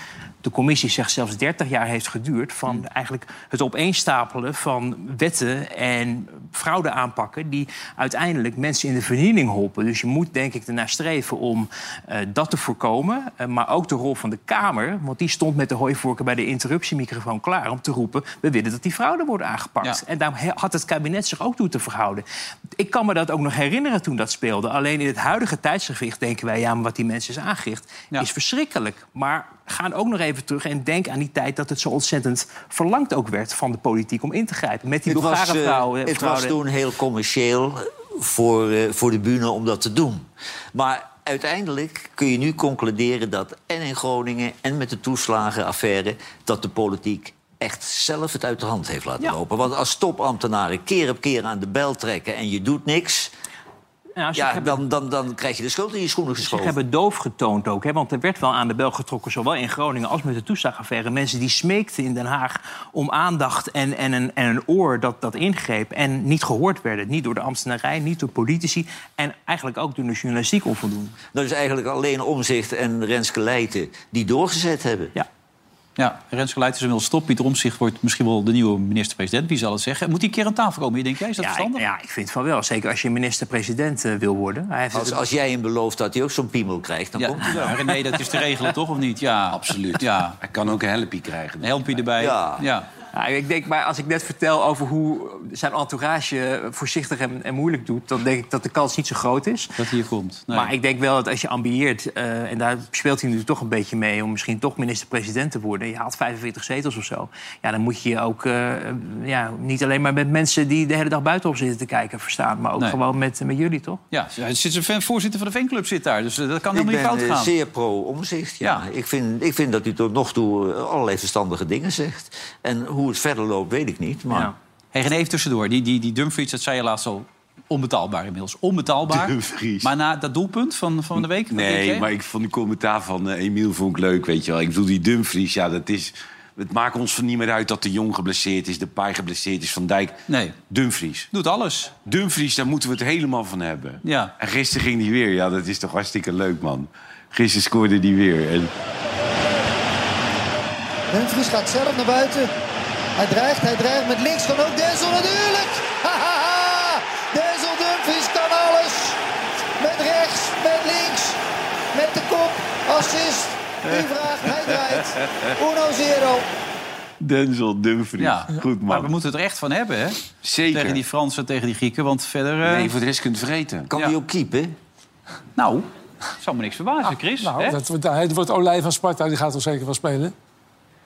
de commissie zegt zelfs 30 jaar heeft geduurd. Van eigenlijk het opeenstapelen van wetten en fraude aanpakken die uiteindelijk mensen in de vernieling holpen. Dus je moet denk ik ernaar streven om eh, dat te voorkomen. Eh, maar ook de rol van de Kamer, want die stond met de hooivorken bij de interruptiemicrofoon klaar om te roepen: we willen dat die fraude wordt aangepakt. Ja. En daar had het kabinet zich ook toe te verhouden. Ik kan me dat ook nog herinneren toen dat speelde. Alleen in het huidige tijdsgewicht denken wij, ja, maar wat die mensen is aangericht, Ja. is verschrikkelijk. Maar gaan ook nog even terug en denk aan die tijd dat het zo ontzettend verlangd ook werd van de politiek om in te grijpen. Met die Bulgare eh, vrouwen. het was fraude. toen heel commercieel eh, voor, eh, voor de bühne om dat te doen. Maar uiteindelijk kun je nu concluderen dat en in Groningen en met de toeslagenaffaire... dat de politiek echt zelf het uit de hand heeft laten Ja. lopen. Want als topambtenaren keer op keer aan de bel trekken en je doet niks... Ja, ze Ja, hebben- dan, dan, dan krijg je de schuld in je schoenen Ze geschoven. hebben doof getoond ook. Hè? Want er werd wel aan de bel getrokken, zowel in Groningen als met de toeslagaffaire. Mensen die smeekten in Den Haag om aandacht en, en, een, en een oor dat, dat ingreep. En niet gehoord werden. Niet door de ambtenarij, niet door politici. En eigenlijk ook door de journalistiek onvoldoende. Dat is eigenlijk alleen Omzicht en Renske Leijten die doorgezet hebben. Ja. Ja, Renske Leijten is inmiddels stop. Pieter Omtzigt wordt misschien wel de nieuwe minister-president. Wie zal het zeggen? Moet hij een keer aan tafel komen, denk jij? Is dat Ja, ik, verstandig? ja, ik vind van wel. Zeker als je minister-president eh, wil worden. Hij heeft Als, als jij hem belooft dat hij ook zo'n piemel krijgt, dan Ja, komt hij wel. ja, René, dat is te regelen, toch? Of niet? Ja, Absoluut. Ja, Hij kan ook een helpie krijgen. een helmpje erbij. Ja. Ja. Ja, ik denk, maar als ik net vertel over hoe zijn entourage voorzichtig en, en moeilijk doet... dan denk ik dat de kans niet zo groot is. Dat hier komt. Nee. Maar ik denk wel dat als je ambieert, eh, en daar speelt hij nu toch een beetje mee... om misschien toch minister-president te worden, je haalt 45 zetels of zo... ja, dan moet je je ook eh, ja, niet alleen maar met mensen die de hele dag buitenop zitten te kijken verstaan... maar ook Nee. gewoon met, met jullie, toch? Ja, er zit een fan- voorzitter van de fanclub zit daar. Dus eh, dat kan Ik helemaal ben niet fout gaan. zeer pro-omzicht. Ja. Ja. Ik, vind, ik vind dat hij tot nog toe allerlei verstandige dingen zegt. En hoe het verder loopt, weet ik niet. Maar Ja. Hey, even tussendoor. Die, die, die Dumfries, dat zei je laatst al, onbetaalbaar inmiddels. Onbetaalbaar. Dumfries. Maar na dat doelpunt van, van de week? Nee, maar ik vond die commentaar van eh, Emiel vond ik leuk, weet je wel. Ik bedoel, die Dumfries, ja, dat is... Het maakt ons van niet meer uit dat de Jong geblesseerd is... de Pai geblesseerd is, Van Dijk. Nee, Dumfries. doet alles. Dumfries, daar moeten we het helemaal van hebben. Ja. En gisteren ging hij weer. Ja, dat is toch hartstikke leuk, man. Gisteren scoorde hij weer. En Dumfries gaat zelf naar buiten. Hij dreigt, hij dreigt met links. Kan ook Denzel natuurlijk. Hahaha. Denzel Dumfries kan alles. Met rechts, met links, met de kop. Assist. Wie vraagt, hij draait. Uno zero. Denzel Dumfries. Ja. Goed, Maar we man. moeten het er echt van hebben, hè? Zeker. Tegen die Fransen, tegen die Grieken. Want verder... eh, Nee, voor de rest kunt het vergeten. kan Ja. hij ook keepen? Nou, zou me niks verbazen, Chris. Nou, hè? dat, wordt- hij wordt Olij van Sparta, die gaat er zeker wel spelen.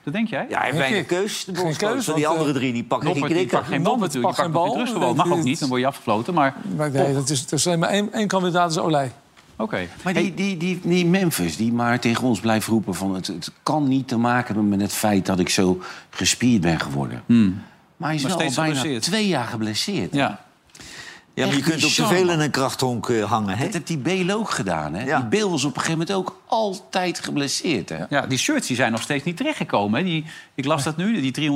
Dat denk jij? Ja, hij heeft weinig ik. keus. De Geen keus, die andere eh, drie die pakken geen Noppert, die knikker. pakt geen bal natuurlijk. Die pakt geen terug gewoon. Mag ook niet, dan word je afgefloten. Maar Maar nee, dat is, er is alleen maar één, één kandidaat, is Olij. oké. Maar die, die, die, die Memphis, die maar tegen ons blijft roepen... Van het, het kan niet te maken hebben met het feit dat ik zo gespierd ben geworden. Maar hij is Maar wel al bijna geblesseerd. twee jaar geblesseerd. Ja. Ja, maar je kunt ook te veel in een krachthonk eh, hangen. Hè? Dat heeft die Beel ook gedaan. Hè? Ja. Die Beel was op een gegeven moment ook altijd geblesseerd. Hè? Ja, die shirts die zijn nog steeds niet terechtgekomen. Hè. Die, ik las dat nu, die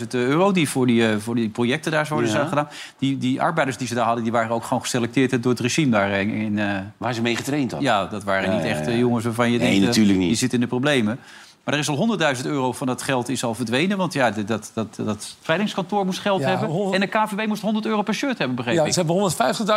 380.000 euro die voor die, eh, voor die projecten daar worden Ja. gedaan. Die, die arbeiders die ze daar hadden, die waren ook gewoon geselecteerd door het regime daar in. in, eh, Waar ze mee getraind had. ja, dat waren Ja, niet ja, echt ja. eh, jongens waarvan je Nee, denkt, eh, natuurlijk niet. die zitten in de problemen. Maar er is al 100.000 euro van dat geld is al verdwenen. Want ja, dat, dat, dat, dat veilingskantoor moest geld Ja, hebben. En de KVB moest 100 euro per shirt hebben, begreep Ja, ze hebben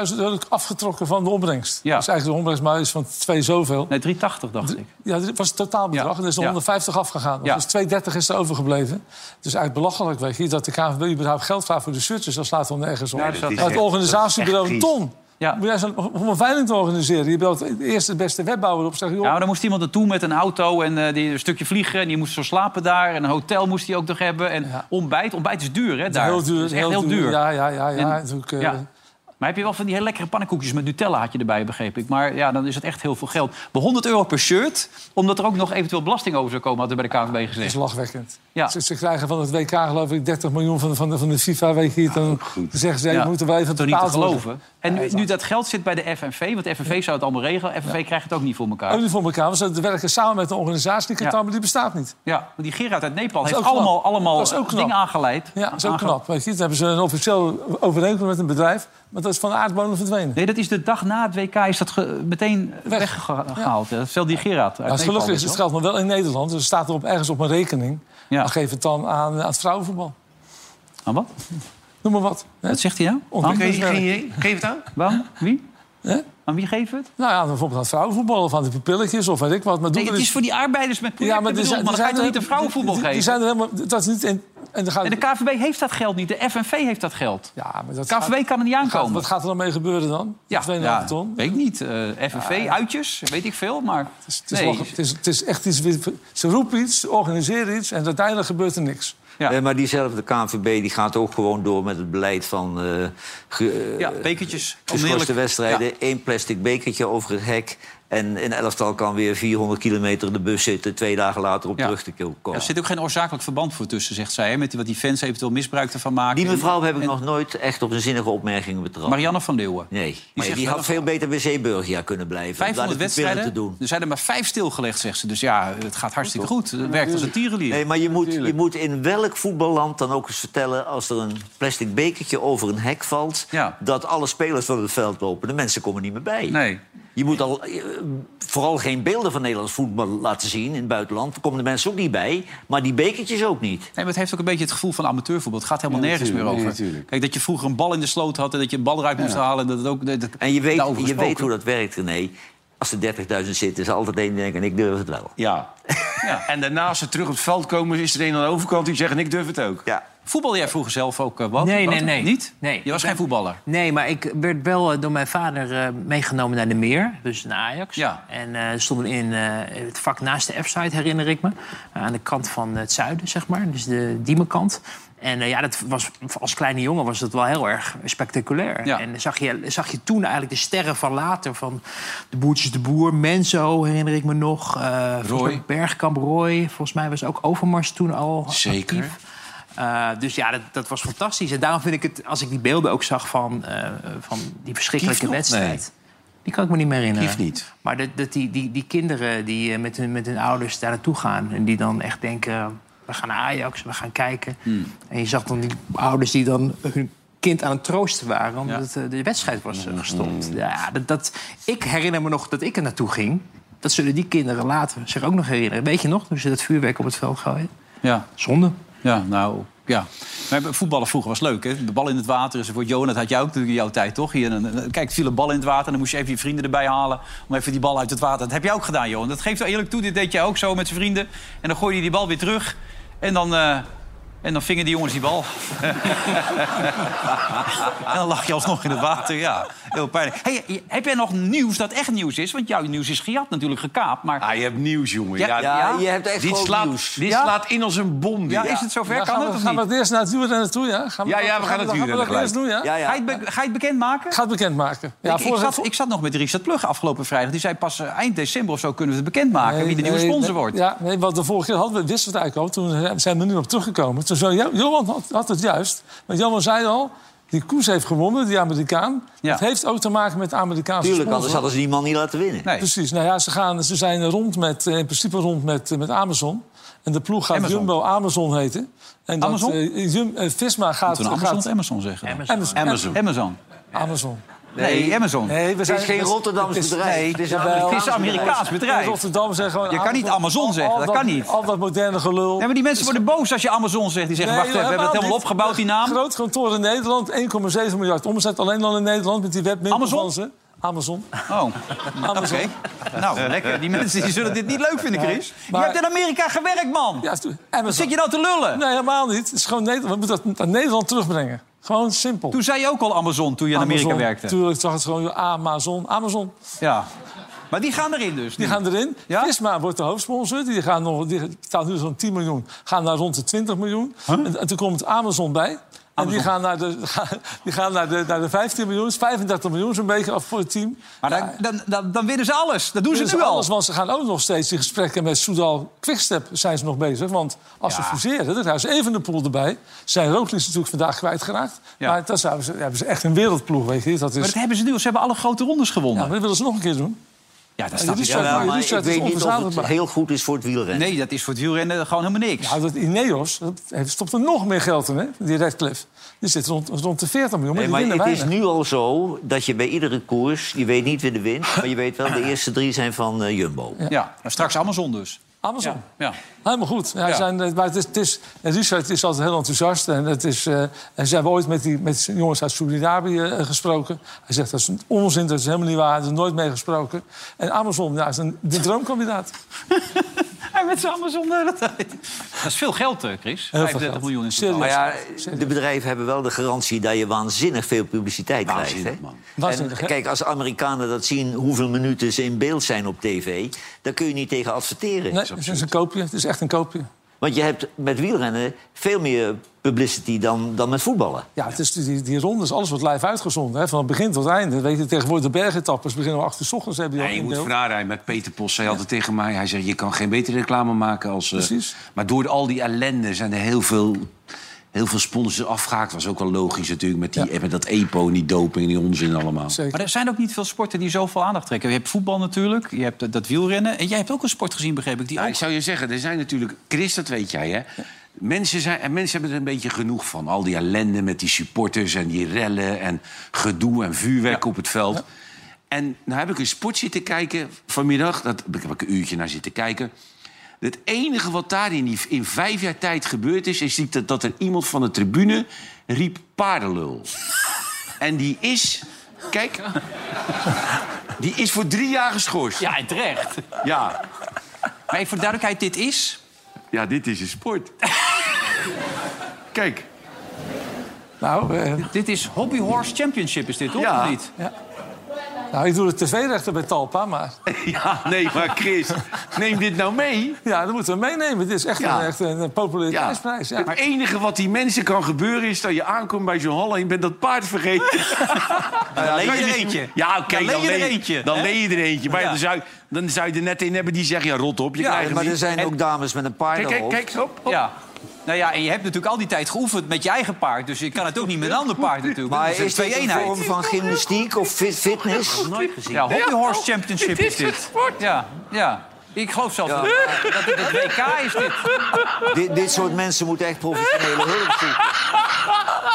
150.000 euro afgetrokken van de opbrengst. Ja. Dus eigenlijk de opbrengst maar is van twee zoveel. Nee, 380 dacht ik. Ja, dit was het totaalbedrag. Ja. En er is er Ja. 150 afgegaan. Ja. Dus 230 is er overgebleven. Dus eigenlijk belachelijk, weet je, dat de KNVB überhaupt geld vraagt voor de shirtjes. Dat slaat dan nergens op. Ja, dat is het organisatiebureau dat een is ton. Ja. Moet jij om een veiling te organiseren? Je belt de eerste beste webbouwer op. Zeg, joh, Ja, maar dan moest iemand naartoe met een auto en eh, die een stukje vliegen. En die moest zo slapen daar. En een hotel moest hij ook nog hebben. En Ja. ontbijt. Ontbijt is duur, hè? Daar. heel duur. Dat is echt heel duur. Ja, ja, ja. ja, En- natuurlijk, eh, ja. Maar heb je wel van die heel lekkere pannenkoekjes met Nutella had je erbij, begreep ik. Maar ja, dan is het echt heel veel geld. Maar 100 euro per shirt, omdat er ook nog eventueel belasting over zou komen, had er bij de KNVB Dat is gezegd. lachwekkend. Ja. Ze, ze krijgen van het WK geloof ik 30 miljoen van, de- van, de, van de FIFA. Weet je, dan zeggen ze, ja, je Ja. moet er wel even Dat is toch niet te geloven. En nu, nu dat geld zit bij de FNV, want de FNV zou het allemaal regelen. FNV krijgt het ook niet voor elkaar. Ook niet voor elkaar. want Ze werken samen met een organisatie, die, maar die bestaat niet. Ja, want die Gerard uit Nepal is heeft knap. allemaal, allemaal Dat is dingen aangeleid. Ja, dat is ook Aange- knap. Weet je. Dan hebben ze een officieel overeenkomst met een bedrijf. Maar dat is van de aardbodem verdwenen. Nee, dat is de dag na het WK is dat meteen Weg. weggehaald. Ja. Dat stelt die Gerard uit Ja, Nepal, gelukkig is het geld nog wel in Nederland. Dus het staat erop ergens op een rekening. Ja. Dan geef het dan aan, aan het vrouwenvoetbal. Aan wat? Noem maar wat. Hè? Wat zegt hij nou? Geen? Geef het aan. Waarom? Wie? Hè? Aan wie geven het? Nou ja, bijvoorbeeld aan het vrouwenvoetbal of aan de pupilletjes of weet ik wat. Maar Nee, het is voor die arbeiders met projecten die bedoeld, maar dan ga je toch niet de vrouwenvoetbal die, geven? Die zijn er helemaal... Dat is niet... En dan gaat, En de KVB heeft dat geld niet, de FNV heeft dat geld. ja, maar dat De KVB kan er niet gaat- aankomen. Wat gaat er dan mee gebeuren dan? ja, 2,5 ja, ton? weet ik niet. Eh, FNV, uitjes, weet ik veel, maar... Het is, het, is nee, wel- het, is, het is echt iets... Ze roepen iets, ze organiseren iets en uiteindelijk gebeurt er niks. Ja. Eh, maar diezelfde KNVB die gaat ook gewoon door met het beleid van... eh ge- ja, bekertjes. geschorste onmiddellijk. wedstrijden, één plastic bekertje over het hek... en een elftal kan weer 400 kilometer in de bus zitten... twee dagen later op Ja. terug te komen. Er zit ook geen oorzakelijk verband voor tussen, zegt zij. Hè, met wat die fans eventueel misbruik ervan maken. Die mevrouw heb ik En nog nooit echt op een zinnige opmerking betrapt. Marianne van Leeuwen. Nee, maar die wel had veel beter bij Zeeburgia kunnen blijven. om daar 500 de pupillen wedstrijden. te doen. Er zijn er maar vijf stilgelegd, zegt ze. Dus ja, het gaat hartstikke goed. Het werkt als een tierenlier. Nee, maar je moet, je moet in welk voetballand dan ook eens vertellen... als er een plastic bekertje over een hek valt... Ja. dat alle spelers van het veld lopen. De mensen komen niet meer bij. Nee. Je moet al eh, vooral geen beelden van Nederlands voetbal laten zien in het buitenland. Daar komen de mensen ook niet bij. Maar die bekertjes ook niet. Nee, maar het heeft ook een beetje het gevoel van amateurvoetbal. Het gaat helemaal Ja, nergens meer over. Nee. Kijk, dat je vroeger een bal in de sloot had en dat je een bal eruit moest halen. En dat het ook, dat, En je weet, je weet hoe dat werkt, René. Als er 30.000 zitten, is er altijd één die denkt... en ik durf het wel. Ja. Ja. En daarna als ze terug op het veld komen, is er een aan de overkant die zegt... ik durf het ook. Ja. Voetbal jij vroeger zelf ook eh, wat? Nee, nee, nee. Niet? Nee. Je was geen voetballer? Nee, maar ik werd wel eh, door mijn vader eh, meegenomen naar de Meer, dus naar Ajax. Ja. En eh stonden in het vak naast de F-side, herinner ik me. aan de kant van het zuiden, zeg maar, dus de Diemenkant. En ja, dat was, als kleine jongen was dat wel heel erg spectaculair. Ja. En zag je, zag je toen eigenlijk de sterren van later... van de Boertjes de Boer, Menzo, herinner ik me nog. volgens Roy. Bergkamp, Roy. Volgens mij was ook Overmars toen al Zeker. actief. Uh, dus ja, dat, dat was fantastisch. En daarom vind ik het, als ik die beelden ook zag van, uh, van die verschrikkelijke wedstrijd. Nee. Die kan ik me niet meer herinneren. Kief niet. Maar dat, dat die, die, die kinderen die uh, met, hun, met hun ouders daar naartoe gaan... en die dan echt denken, we gaan naar Ajax, we gaan kijken. Hmm. En je zag dan die ouders die dan hun kind aan het troosten waren... omdat ja. de wedstrijd was uh, gestopt. Hmm. Ja, dat, dat, ik herinner me nog dat ik er naartoe ging. Dat zullen die kinderen later zich ook nog herinneren. Weet je nog, toen ze dat vuurwerk op het veld gooien? Ja. Zonde. Ja, nou, ja. Maar voetballen vroeger was leuk, hè? De bal in het water enzovoort. Johan, dat had jij ook in jouw tijd, toch? Hier, een, kijk, viel een bal in het water en dan moest je even je vrienden erbij halen... om even die bal uit het water... Dat heb jij ook gedaan, Johan. Dat geeft wel eerlijk toe. Dit deed jij ook zo met zijn vrienden. En dan gooi je die bal weer terug. En dan... Uh, en dan vingen die jongens die bal. en dan lag je alsnog in het water. Ja, heel pijnlijk. Hey, heb jij nog nieuws dat echt nieuws is? Want jouw nieuws is gejat, natuurlijk gekaapt. Maar... Ah, je hebt nieuws, jongen. Ja, Ja, ja, Ja, je hebt echt dit slaat, nieuws. dit Ja? slaat in als een bom. dit. Ja, is het zover? Ja, kan gaan het we, of gaan niet? we het eerst naar het wielrennen toe, ja? Gaan Ja, ja, we gaan we, het we eerst doen, ja? Ja, ja. Ga, je het be- ga je het bekendmaken? Ga het bekendmaken. Ja, ik, ik, zat, ik zat nog met Richard Plug afgelopen vrijdag. Die zei pas eh, eind december of zo kunnen we het bekendmaken... Nee, wie de nieuwe sponsor nee, wordt. Ja, nee, want de vorige keer hadden we, wisten we het eigenlijk al. Toen zijn we er nu op teruggekomen. Jo- Johan had, had het juist. Want Johan zei al, die koers heeft gewonnen, die Amerikaan. Ja. Dat heeft ook te maken met de Amerikaanse Tuurlijk, sponsor. anders hadden ze die man niet laten winnen. Nee. Precies. Nou ja, ze, gaan, ze zijn rond met, eh, in principe rond met, eh, met Amazon. En de ploeg gaat Amazon. Jumbo Amazon heten. En dat, Amazon? Jum- eh, Visma gaat... Amazon gaat of Amazon zeggen. dan? Amazon. Amazon. Amazon. Amazon. Amazon. Nee, Amazon. Nee, we Het zijn, is geen Rotterdams het is- bedrijf. nee, het is een jawel. Het is een Amerikaans bedrijf. Rotterdam zeggen gewoon... Je kan niet Amazon zeggen, dat kan niet. Al dat moderne gelul. Ja, maar die mensen worden boos als je Amazon zegt. Die zeggen, Nee, wacht even, we hebben het helemaal opgebouwd, die naam. Groot kantoor in Nederland, 1,7 miljard omzet. Alleen al in Nederland met die webwinkel Amazon? van ze. Amazon. Oh, oké. Nou, lekker. Die mensen die zullen dit niet leuk vinden, Chris. maar- Je hebt in Amerika gewerkt, man. Ja, Amazon. zit je nou te lullen? Nee, helemaal niet. Het is gewoon Nederland. We moeten dat naar Nederland terugbrengen. Gewoon simpel. Toen zei je ook al Amazon, toen je in Amerika Amazon. werkte. Tuurlijk, zag het gewoon Amazon. Amazon. Ja. Maar die gaan erin dus. Die nu. gaan erin. Ja? Visma wordt de hoofdsponsor. Die, gaan nog, die betaalt nu zo'n 10 miljoen. Gaan naar rond de 20 miljoen. En, en toen komt Amazon bij. En die gaan, naar de, die gaan naar de, naar de 15 miljoen. Dus 35 miljoen zo'n beetje af voor het team. Maar dan, dan, dan, dan winnen ze alles. Dat doen ze Dus nu al. alles, want ze gaan ook nog steeds in gesprekken met Soudal Quickstep zijn ze nog bezig. Want als ze Ja. fuseren, dan krijgen ze even de pool erbij. Zijn Roglic natuurlijk vandaag kwijtgeraakt. Ja. Maar dan zouden ze, hebben ze echt een wereldploeg, weet je. Dat is, Maar dat hebben ze nu. Ze hebben alle grote rondes ja, gewonnen. maar dat willen ze nog een keer doen. Ja, dat Ja, Ja, maar Richard ik weet niet of het heel goed is voor het wielrennen. Nee, dat is voor het wielrennen gewoon helemaal niks. Ja, dat Ineos, dat heeft- stopt er nog meer geld in, hè? Die Redcliffe. Die zit rond, rond de 40 miljoen, maar Nee, die maar winnen het is nu al zo dat je bij iedere koers... je weet niet wie er wint, maar je weet wel... de eerste drie zijn van eh, Jumbo. Ja, maar straks Amazon dus. Amazon. Ja. Helemaal goed. Ja, Ja. Zijn, eh, maar het is, het is, en Richard is altijd heel enthousiast. En, het is, eh, en ze hebben ooit met, die, met jongens uit Suriname eh, gesproken. Hij zegt dat is een onzin, dat is helemaal niet waar. Hij is nooit mee gesproken. En Amazon ja, is een, de droomkandidaat. Hij met zijn Amazon de hele tijd. Dat is veel geld, eh, Chris. Heel veel 35 geld. miljoen in totaal. Maar ja, de bedrijven hebben wel de garantie dat je waanzinnig veel publiciteit krijgt. Waanzinnig, Hè? man. Waanzinnig, En kijk, als Amerikanen dat zien hoeveel minuten ze in beeld zijn op tv... dan kun je niet tegen adverteren. Nee, het is een koopje. Het is echt een koopje. Want je hebt met wielrennen veel meer publicity dan, dan met voetballen. Ja, het is die, die rondes, alles wordt live uitgezonden. Hè, van het begin tot het einde. Weet je, tegenwoordig de bergetappes beginnen om 8 uur 's ochtends. Hebben die Ja, al je moet verraden. Met Peter Post zei altijd tegen mij... hij zegt, je kan geen betere reclame maken als... eh, Precies. Maar door al die ellende zijn er heel veel, heel veel sponsors afgehaakt. was ook wel logisch natuurlijk. Met, die, met dat EPO en die doping en die onzin allemaal. Zeker. Maar er zijn ook niet veel sporten die zoveel aandacht trekken. Je hebt voetbal natuurlijk, je hebt dat- wielrennen. En jij hebt ook een sport gezien, begreep ik, die Nou, ook... ik zou je zeggen, er zijn natuurlijk... Chris, dat weet jij, hè? Mensen, zijn, en mensen hebben er een beetje genoeg van. Al die ellende met die supporters en die rellen... en gedoe en vuurwerk op het veld. En nou heb ik een sport zitten kijken vanmiddag. Dat daar heb ik een uurtje naar zitten kijken. Het enige wat daar in, die, in vijf jaar tijd gebeurd is... is dat, dat er iemand van de tribune riep paardenlul. en die is... Kijk, die is voor drie jaar geschorst. Ja, en terecht. Ja, Maar even voor de duidelijkheid, dit is... ja dit is een sport. Kijk, Nou, eh, Dit is Hobby Horse Championship, is dit, toch? Ja. Of niet? Nou, ik doe de tv-rechter bij Talpa, maar ja, nee, maar Chris, neem dit nou mee. ja, dat moeten we meenemen. Dit is echt, Ja. een, echt een, populariteitsprijs. Ja. Het enige wat die mensen kan gebeuren is dat je aankomt bij zo'n hal en je bent dat paard vergeten. Dan leen je er eentje. Ja, oké, Dan leen je er eentje, Dan leen je er eentje. Maar dan, zou, dan zou je er net een hebben die zegt, ja, rot op, je krijgt maar er zijn En- ook dames met een paard Kijk, kijk, kijk, hop, hop. Ja. Nou ja, en je hebt natuurlijk al die tijd geoefend met je eigen paard. Dus je kan het ook niet met een ander paard natuurlijk. Maar is een dit een twee-eenheid. vorm van gymnastiek of fit- fitness? Nooit gezien. Ja, Hobby Horse Championship is dit. Ja, ja. Ik geloof zelfs Ja. dat, dat dit het WK is dit. Dit, dit soort mensen moeten echt professionele hulp zoeken.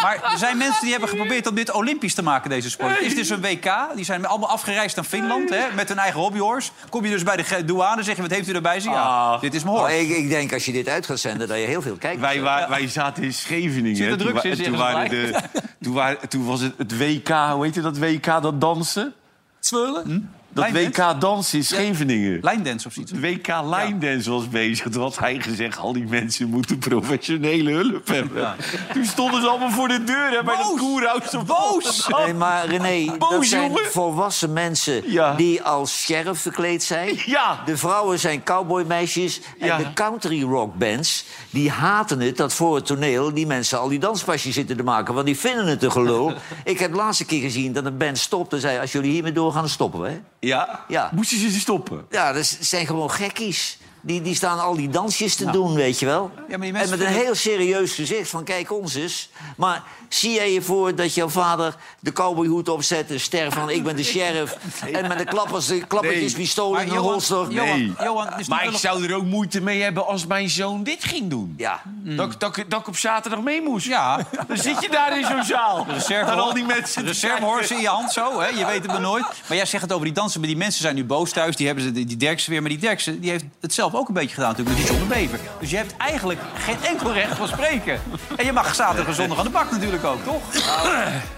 Maar er zijn mensen die hebben geprobeerd om dit olympisch te maken, deze sport. Het is dus een WK. Die zijn allemaal afgereisd naar Finland hè, met hun eigen hobbyhorse. Kom je dus bij de douane, zeg je, wat heeft u erbij? Je, Ja, dit is mijn horse. ik, ik denk als je dit uit gaat zenden, dat je heel veel kijkt. Wij, wa- wij zaten in Scheveningen. Zit Toen drugs wa- in, toen, zeggen waren de, toen, waren, toen was het het WK, hoe heet dat WK, dat dansen? Zwullen? Dat Lijndance? WK dansen in Scheveningen. Lijndance of zoiets. Het WK Line Dance was bezig. Toen had hij gezegd, al die mensen moeten professionele hulp hebben. Toen stonden ze allemaal voor de deur hè, bij dat koerhuis. Boos! Nee, maar René, dat Boos, zijn jongen. volwassen mensen Ja. die als sheriff verkleed zijn. Ja. De vrouwen zijn cowboymeisjes. En Ja. de country rock bands, die haten het dat voor het toneel... die mensen al die danspasjes zitten te maken. Want die vinden het een gelul. Ik heb de laatste keer gezien dat een band stopte en zei... als jullie hiermee doorgaan, dan stoppen we. hè? Ja? Ja. Moesten ze ze stoppen? Ja, dat zijn gewoon gekkies. Die, die staan al die dansjes te doen, weet je wel. die en mensen met een heel serieus gezicht van kijk ons eens. Maar zie jij je voor dat jouw vader de cowboyhoed opzet... een ster van ik ben de sheriff... en met een klappers, klappertjespistool Maar in een holster... Nee. Johan, is Maar ik zou er ook moeite mee hebben als mijn zoon dit ging doen. Ja. Dat, ik- dat, dat ik op zaterdag mee moest. Ja, Dan zit je daar in zo'n zaal. reserve, En al die mensen... te reservehorse in je hand zo, hè? je weet het maar nooit. Maar jij zegt het over die dansen, maar die mensen zijn nu boos thuis. Die hebben ze, die Derksen weer, maar die Derksen die heeft het zelf ook een beetje gedaan natuurlijk met die John de Bever. Dus je hebt eigenlijk geen enkel recht van spreken. En je mag zaterdag en zondag aan de bak natuurlijk ook, toch?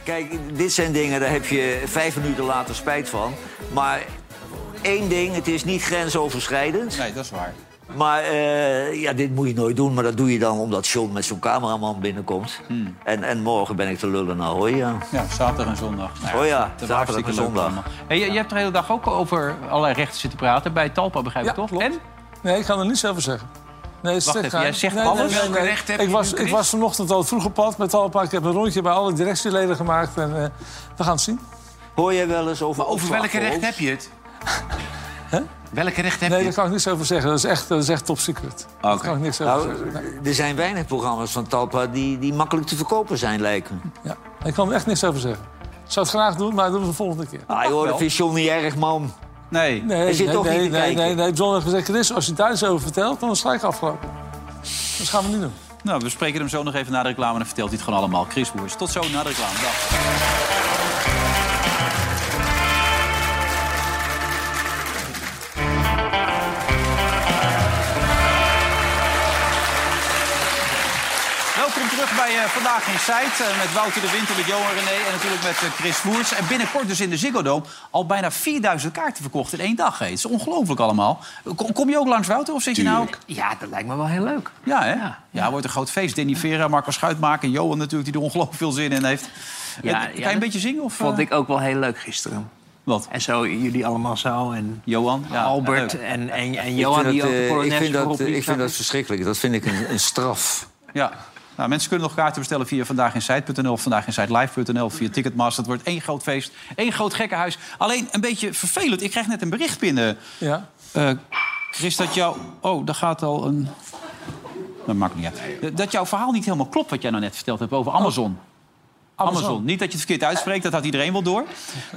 Kijk, dit zijn dingen, daar heb je vijf minuten later spijt van. Maar één ding, het is niet grensoverschrijdend. Nee, dat is waar. Maar eh, ja, dit moet je nooit doen. Maar dat doe je dan omdat John met zo'n cameraman binnenkomt. Hmm. En, en morgen ben ik te lullen naar hoor ja. Ja, zaterdag en zondag. Nou Oh ja, is zaterdag en zondag. Hey, je, je hebt de hele dag ook over allerlei rechten zitten praten. Bij Talpa, begrijp ik Ja, toch? klopt. En? Nee, ik kan er niets over zeggen. Nee, is Wacht even, jij zegt nee, alles? Nee, nee, Welke nee. rechten heb ik je was, ik was vanochtend al vroeg op pad met Talpa. Ik heb een rondje bij alle directieleden gemaakt. En eh, we gaan het zien. Hoor jij wel eens over Over welke recht heb je het? Huh? Welke recht heb Nee, je daar het? kan ik niks over zeggen. Dat is echt, dat is echt top secret. Daar kan ik niks over Nou, zeggen. Nee. er zijn weinig programma's van Talpa die, die makkelijk te verkopen zijn, lijkt me. Ja. Ik kan er echt niks over zeggen. Ik zou het graag doen, maar dat doen we de volgende keer. Ah joh, dat John niet erg, man. Nee. Nee, Hij zit nee, toch nee, niet te nee, nee, nee. John heeft gezegd, Chris, als je daar iets over vertelt, dan is het gelijk afgelopen. Dat gaan we niet doen. Nou, we spreken hem zo nog even na de reclame en dan vertelt hij het gewoon allemaal. Chris Boers, tot zo na de reclame. Dag. Vandaag in Sight. eh, met Wouter de Winter, met Johan René en natuurlijk met eh, Chris Voers. En binnenkort dus in de Ziggo Dome al bijna 4000 kaarten verkocht in één dag. hè. Het is ongelooflijk allemaal. Kom, kom je ook langs, Wouter? Of zit je nou... Ja, dat lijkt me wel heel leuk. Ja, hè? Ja, wordt een groot feest. Danny Vera, Marco Schuitmaker en Johan natuurlijk... die er ongelooflijk veel zin in heeft. Ja, Eh, kan ja, je een beetje zingen? Of, Vond eh, ik ook wel heel leuk gisteren. Wat? En zo, jullie allemaal zo. En Johan? Ja, Albert en, en, en Ik Johan, vind die dat, ook de eh, ik vind dat, eh, ik vind dat verschrikkelijk. Dat vind ik een, een straf. Ja. Nou, mensen kunnen nog kaarten bestellen via vandaaginsite.nl of vandaaginsitelive.nl via Ticketmaster. Het wordt één groot feest, één groot gekkenhuis. Alleen een beetje vervelend. Ik krijg net een bericht binnen. Ja. Eh, Chris, dat jou... Oh, daar gaat al een... Dat maakt niet uit. Dat jouw verhaal niet helemaal klopt wat jij nou net verteld hebt over Amazon. Amazon. Amazon. Niet dat je het verkeerd uitspreekt, dat had iedereen wel door.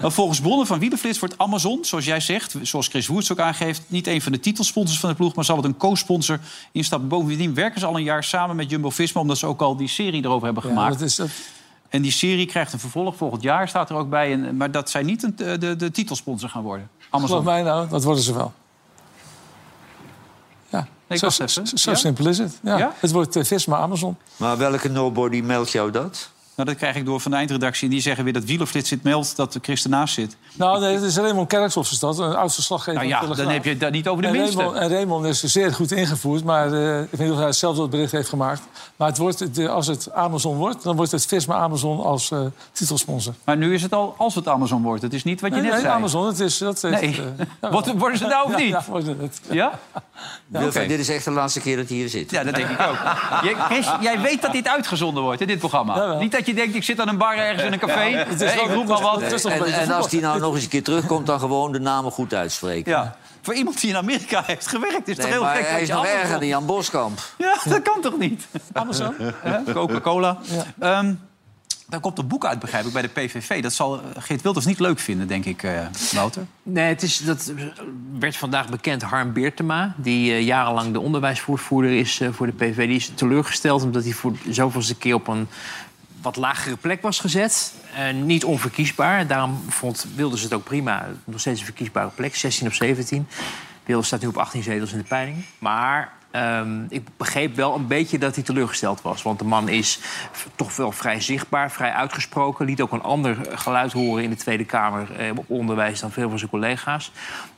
Maar volgens bronnen van Wielenflits wordt Amazon, zoals jij zegt... zoals Chris Woerts ook aangeeft... niet een van de titelsponsors van de ploeg... maar zal het een co-sponsor instappen. Bovendien werken ze al een jaar samen met Jumbo-Visma... omdat ze ook al die serie erover hebben Ja, gemaakt. dat is, dat, En die serie krijgt een vervolg volgend jaar, staat er ook bij. En, maar dat zij niet een, de, de, de titelsponsor gaan worden. Geloof Amazon. mij nou, dat worden ze wel. Ja, ik zo, Ja? simpel is het. Ja. Ja? Het wordt uh, Visma Amazon. Maar welke nobody meldt jou dat? Nou, dat krijg ik door van de eindredactie. En die zeggen weer dat Wielerflits zit meldt dat de Christen naast zit. Nou, nee, het is Raymond Kerkhoff is dat, een oud verslaggever. Nou ja, dan heb je het niet over de en minste. Raymond, en Raymond is zeer goed ingevoerd, maar eh, ik weet niet of hij het zelf dat bericht heeft gemaakt. Maar het wordt, de, als het Amazon wordt, dan wordt het Visma Amazon als eh, titelsponsor. Maar nu is het al als het Amazon wordt. Het is niet wat je Nee, net nee, zei. Amazon, het is... Dat heeft, Nee. eh, Wordt- worden ze nou of niet? Ja, het. Ja? Wilfred. Dit is echt de laatste keer dat hij hier zit. Ja, dat denk ik ook. Jij, Chris, jij weet dat dit uitgezonden wordt, in dit programma. Niet dat je denkt, ik zit aan een bar ergens in een café. Het is Hè, wel- ik roep het maar is- wat. En, beetje en als hij nou nog eens een keer terugkomt, dan gewoon de namen goed uitspreken. Ja. Voor iemand die in Amerika heeft gewerkt, is het Nee, heel maar gek hij is je nog erger dan Jan Boskamp. Ja, dat kan toch niet? Amazon? Coca-Cola. Ehm, daar komt een boek uit, begrijp ik, bij de PVV. Dat zal eh, Geert Wilders niet leuk vinden, denk ik, eh Wouter. Nee, het is, dat werd vandaag bekend. Harm Beertema, die eh, jarenlang de onderwijsvoorvoerder is eh, voor de PVV... die is teleurgesteld omdat hij voor zoveelste keer op een wat lagere plek was gezet. Eh, niet onverkiesbaar. Daarom vond Wilders het ook prima. Nog steeds een verkiesbare plek, 16 op 17. Staat nu op 18 zetels in de peiling. Maar ehm, ik begreep wel een beetje dat hij teleurgesteld was. Want de man is toch wel vrij zichtbaar, vrij uitgesproken. Liet ook een ander geluid horen in de Tweede Kamer eh, op onderwijs dan veel van zijn collega's.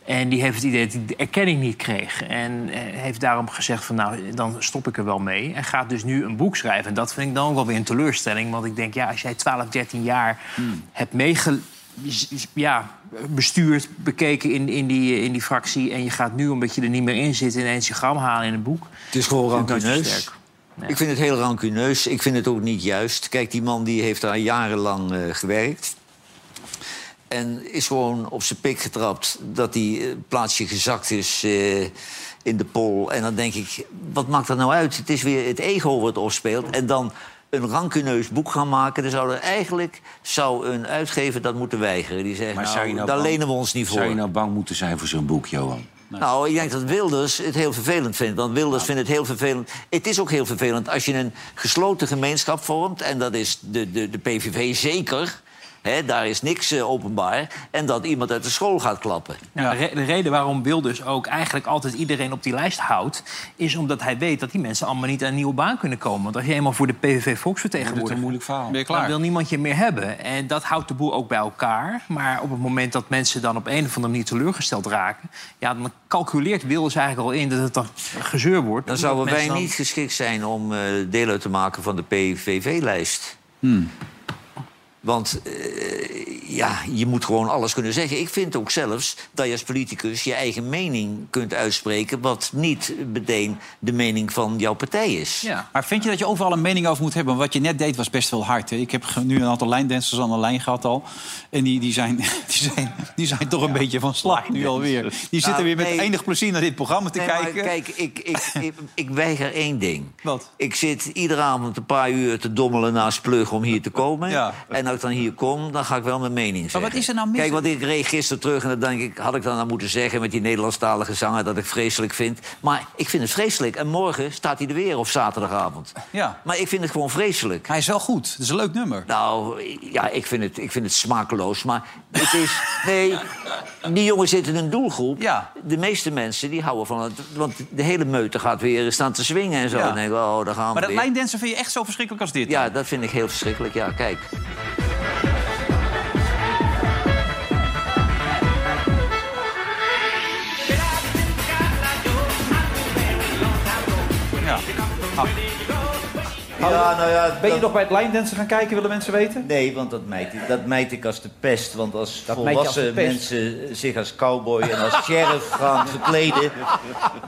En die heeft het idee dat hij de erkenning niet kreeg. En eh, heeft daarom gezegd van nou, dan stop ik er wel mee. En gaat dus nu een boek schrijven. En dat vind ik dan ook wel weer een teleurstelling. Want ik denk, ja, als jij 12, 13 jaar hebt meege ja, bestuurd, bekeken in, in, die, in die fractie... en je gaat nu, omdat je er niet meer in zit... ineens je gram halen in een boek. Het is gewoon rancuneus. Ja. Ik vind het heel rancuneus. Ik vind het ook niet juist. Kijk, die man die heeft daar jarenlang eh, gewerkt. En is gewoon op zijn pik getrapt dat hij eh, plaatsje gezakt is eh, in de pol. En dan denk ik, wat maakt dat nou uit? Het is weer het ego wat opspeelt. En dan een rancuneus boek gaan maken. Dan zou er eigenlijk zou een uitgever dat moeten weigeren. Die zegt, Maar nou, nou daar bang- lenen we ons niet voor. Zou je nou bang moeten zijn voor zo'n boek, Johan? Nou, ik denk dat Wilders het heel vervelend vindt. Want Wilders vindt het heel vervelend. Het is ook heel vervelend als je een gesloten gemeenschap vormt. En dat is de, de, de PVV zeker. Daar is niks eh, openbaar. En dat iemand uit de school gaat klappen. Ja, de, re- de reden waarom Wilders ook eigenlijk altijd iedereen op die lijst houdt... is omdat hij weet dat die mensen allemaal niet aan een nieuwe baan kunnen komen. Want als je eenmaal voor de PVV volksvertegenwoordiger... moeilijk verhaal. Ben je Dan klaar? wil niemand je meer hebben. En dat houdt de boel ook bij elkaar. Maar op het moment dat mensen dan op een of andere manier teleurgesteld raken... Ja, dan calculeert Wilders eigenlijk al in dat het dan gezeur wordt. Dan zouden wij dan- niet geschikt zijn om eh, deel uit te maken van de PVV-lijst. Want eh, ja, je moet gewoon alles kunnen zeggen. Ik vind ook zelfs dat je als politicus je eigen mening kunt uitspreken... wat niet meteen de mening van jouw partij is. Ja. Maar vind je dat je overal een mening over moet hebben? Wat je net deed was best wel hard. Hè? Ik heb nu een aantal lijndancers aan de lijn gehad al. En die, die, zijn, die, zijn, die zijn toch een beetje van slag nu alweer. Die zitten Nou, weer met nee. enig plezier naar dit programma te Nee, maar kijken. kijk, ik, ik, ik, ik weiger één ding. Wat? Ik zit iedere avond een paar uur te dommelen naast Plug om hier te komen. Ja. En als ik dan hier kom, dan ga ik wel mijn mening zeggen. wat is er nou mis? Kijk, want ik reed gisteren terug en dan denk ik... had ik dan nou moeten zeggen met die Nederlandstalige zanger... dat ik vreselijk vind. Maar ik vind het vreselijk. En morgen staat hij er weer op zaterdagavond. Ja. Maar ik vind het gewoon vreselijk. Hij is wel goed. Het is een leuk nummer. Nou, ja, ik vind, het, ik vind het smakeloos. Maar het is... Nee, die jongen zit in een doelgroep. Ja. De meeste mensen die houden van het... Want de hele meute gaat weer staan te swingen en zo. Ja. Dan denk ik, oh, daar gaan we Maar dat lijndansen vind je echt zo verschrikkelijk als dit? Ja, dat vind ik heel verschrikkelijk. Ja, kijk. Ja, nou ja, Ben je dat- nog bij het lijndansen gaan kijken, willen mensen weten? Nee, want dat mijt, ik- dat mijt ik als de pest. Want als Dat volwassen mensen zich als cowboy en als sheriff gaan verkleden...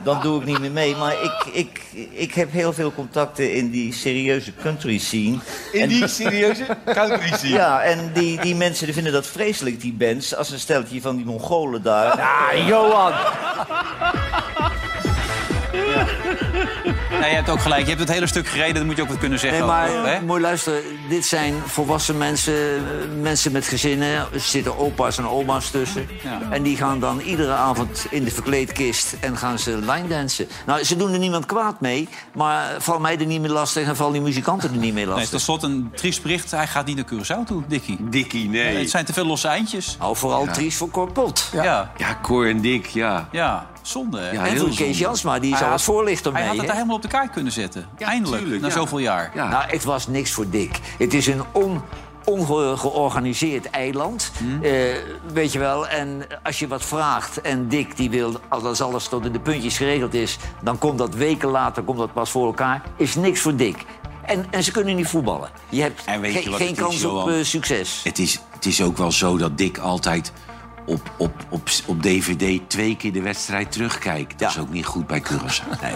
dan doe ik niet meer mee. Maar ik, ik, ik heb heel veel contacten in die serieuze country scene. In die serieuze country scene? Ja, en die, die mensen die vinden dat vreselijk, die bands. Als een steltje van die Mongolen daar... Ja, Johan! Nee, je hebt ook gelijk. Je hebt het hele stuk gereden, dat moet je ook wat kunnen zeggen. Nee, maar ook, hè? mooi luisteren. Dit zijn volwassen mensen, eh, mensen met gezinnen. Er zitten opa's en oma's tussen. Ja. En die gaan dan iedere avond in de verkleedkist en gaan ze line dansen. Nou, ze doen er niemand kwaad mee, maar val mij er niet meer lastig en val die muzikanten er niet meer Nee, lastig. tot slot een triest bericht. Hij gaat niet naar Curaçao toe, Dikkie. Dikkie, nee. Het zijn te veel losse eindjes. Nou, vooral triest voor Corpot. Ja. ja. Ja, Cor en Dick, ja. Zonde. hè? Ja, en heel voor Kees. Jansma, die Hij zal had- het voorlichten Hij mee. had het hè? er helemaal op de kaart kunnen zetten. Eindelijk, tuurlijk, na ja. zoveel jaar. Ja. Nou, het was niks voor Dick. Het is een on, ongeorganiseerd eiland. Hmm. Eh, weet je wel, en als je wat vraagt en Dick die wil... als alles tot in de puntjes geregeld is... dan komt dat weken later komt dat pas voor elkaar. Is niks voor Dick. En, en ze kunnen niet voetballen. Je hebt ge- je geen is, kans op eh, succes. Het is, het is ook wel zo dat Dick altijd op, op, op, op DVD twee keer de wedstrijd terugkijkt. Dat is ook niet goed bij Curaçao. Nee.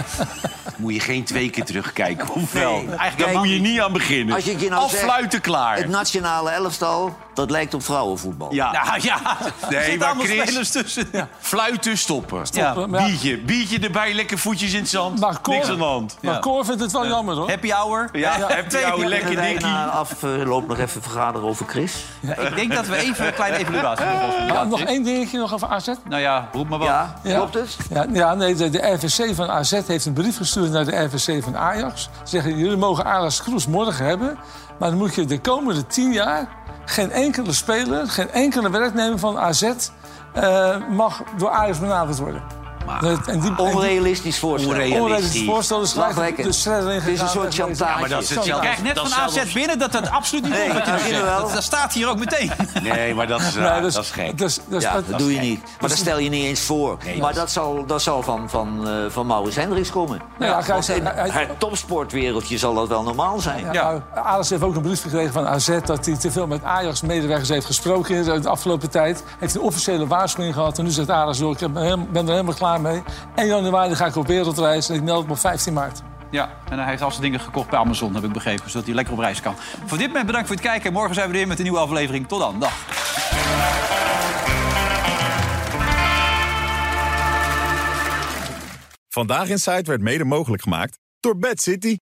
Moet je geen twee keer terugkijken, of wel? Nee, Daar moet je niet aan beginnen. Als je het je nou zegt, Afluiten klaar. Het nationale elftal, dat lijkt op vrouwenvoetbal. Ja. Nou ja, Nee, maar allemaal Chris- spelers tussen. Fluiten, stoppen. Ja. maar- Biertje, biertje erbij, lekker voetjes in het zand. Maar Cor, Niks aan de hand. maar Ja. Cor vindt het wel jammer, hoor. Happy hour. Ja, heb je jou lekker dikkie. na afloop nog even vergaderen over Chris. Ik denk dat we even een kleine evaluatie moeten Maar nog één dingetje nog over AZ. Nou ja, roep maar wat. Ja, Ja. klopt het? Ja, ja nee, de, de RVC van AZ heeft een brief gestuurd naar de RVC van Ajax. Ze zeggen, jullie mogen Ajax Kroes morgen hebben... maar dan moet je de komende tien jaar... geen enkele speler, geen enkele werknemer van AZ... eh, mag door Ajax benaderd worden. En die, Onrealistisch voorstel. onrealistisch voorstel is gelijk de Het is een soort chantage. Ja, maar dat is het Je krijgt net van AZ binnen dat dat absoluut niet Nee, klopt wat je dat staat hier ook meteen. Nee, maar dat is, Nee, raar, dus- dat is gek. dus- dus- Ja, dat- dat doe je niet. Maar dat stel je niet eens voor. Nee, maar dat- zal, dat zal van, van, eh, van Maurits Hendricks komen. Nou ja, in het topsportwereldje zal dat wel normaal zijn. Ja, nou, Alex heeft ook een brief gekregen van AZ... dat hij te veel met Ajax-medewerkers heeft gesproken in de afgelopen tijd. Heeft een officiële waarschuwing gehad. En nu zegt Alex, ik ben er helemaal klaar mee. 1 januari ga ik op wereldreis en ik meld me op 15 maart. Ja, en hij heeft al zijn dingen gekocht bij Amazon, heb ik begrepen. Zodat hij lekker op reis kan. Voor dit moment bedankt voor het kijken. Morgen zijn we weer met een nieuwe aflevering. Tot dan. Dag. Vandaag in Site werd mede mogelijk gemaakt door Bad City.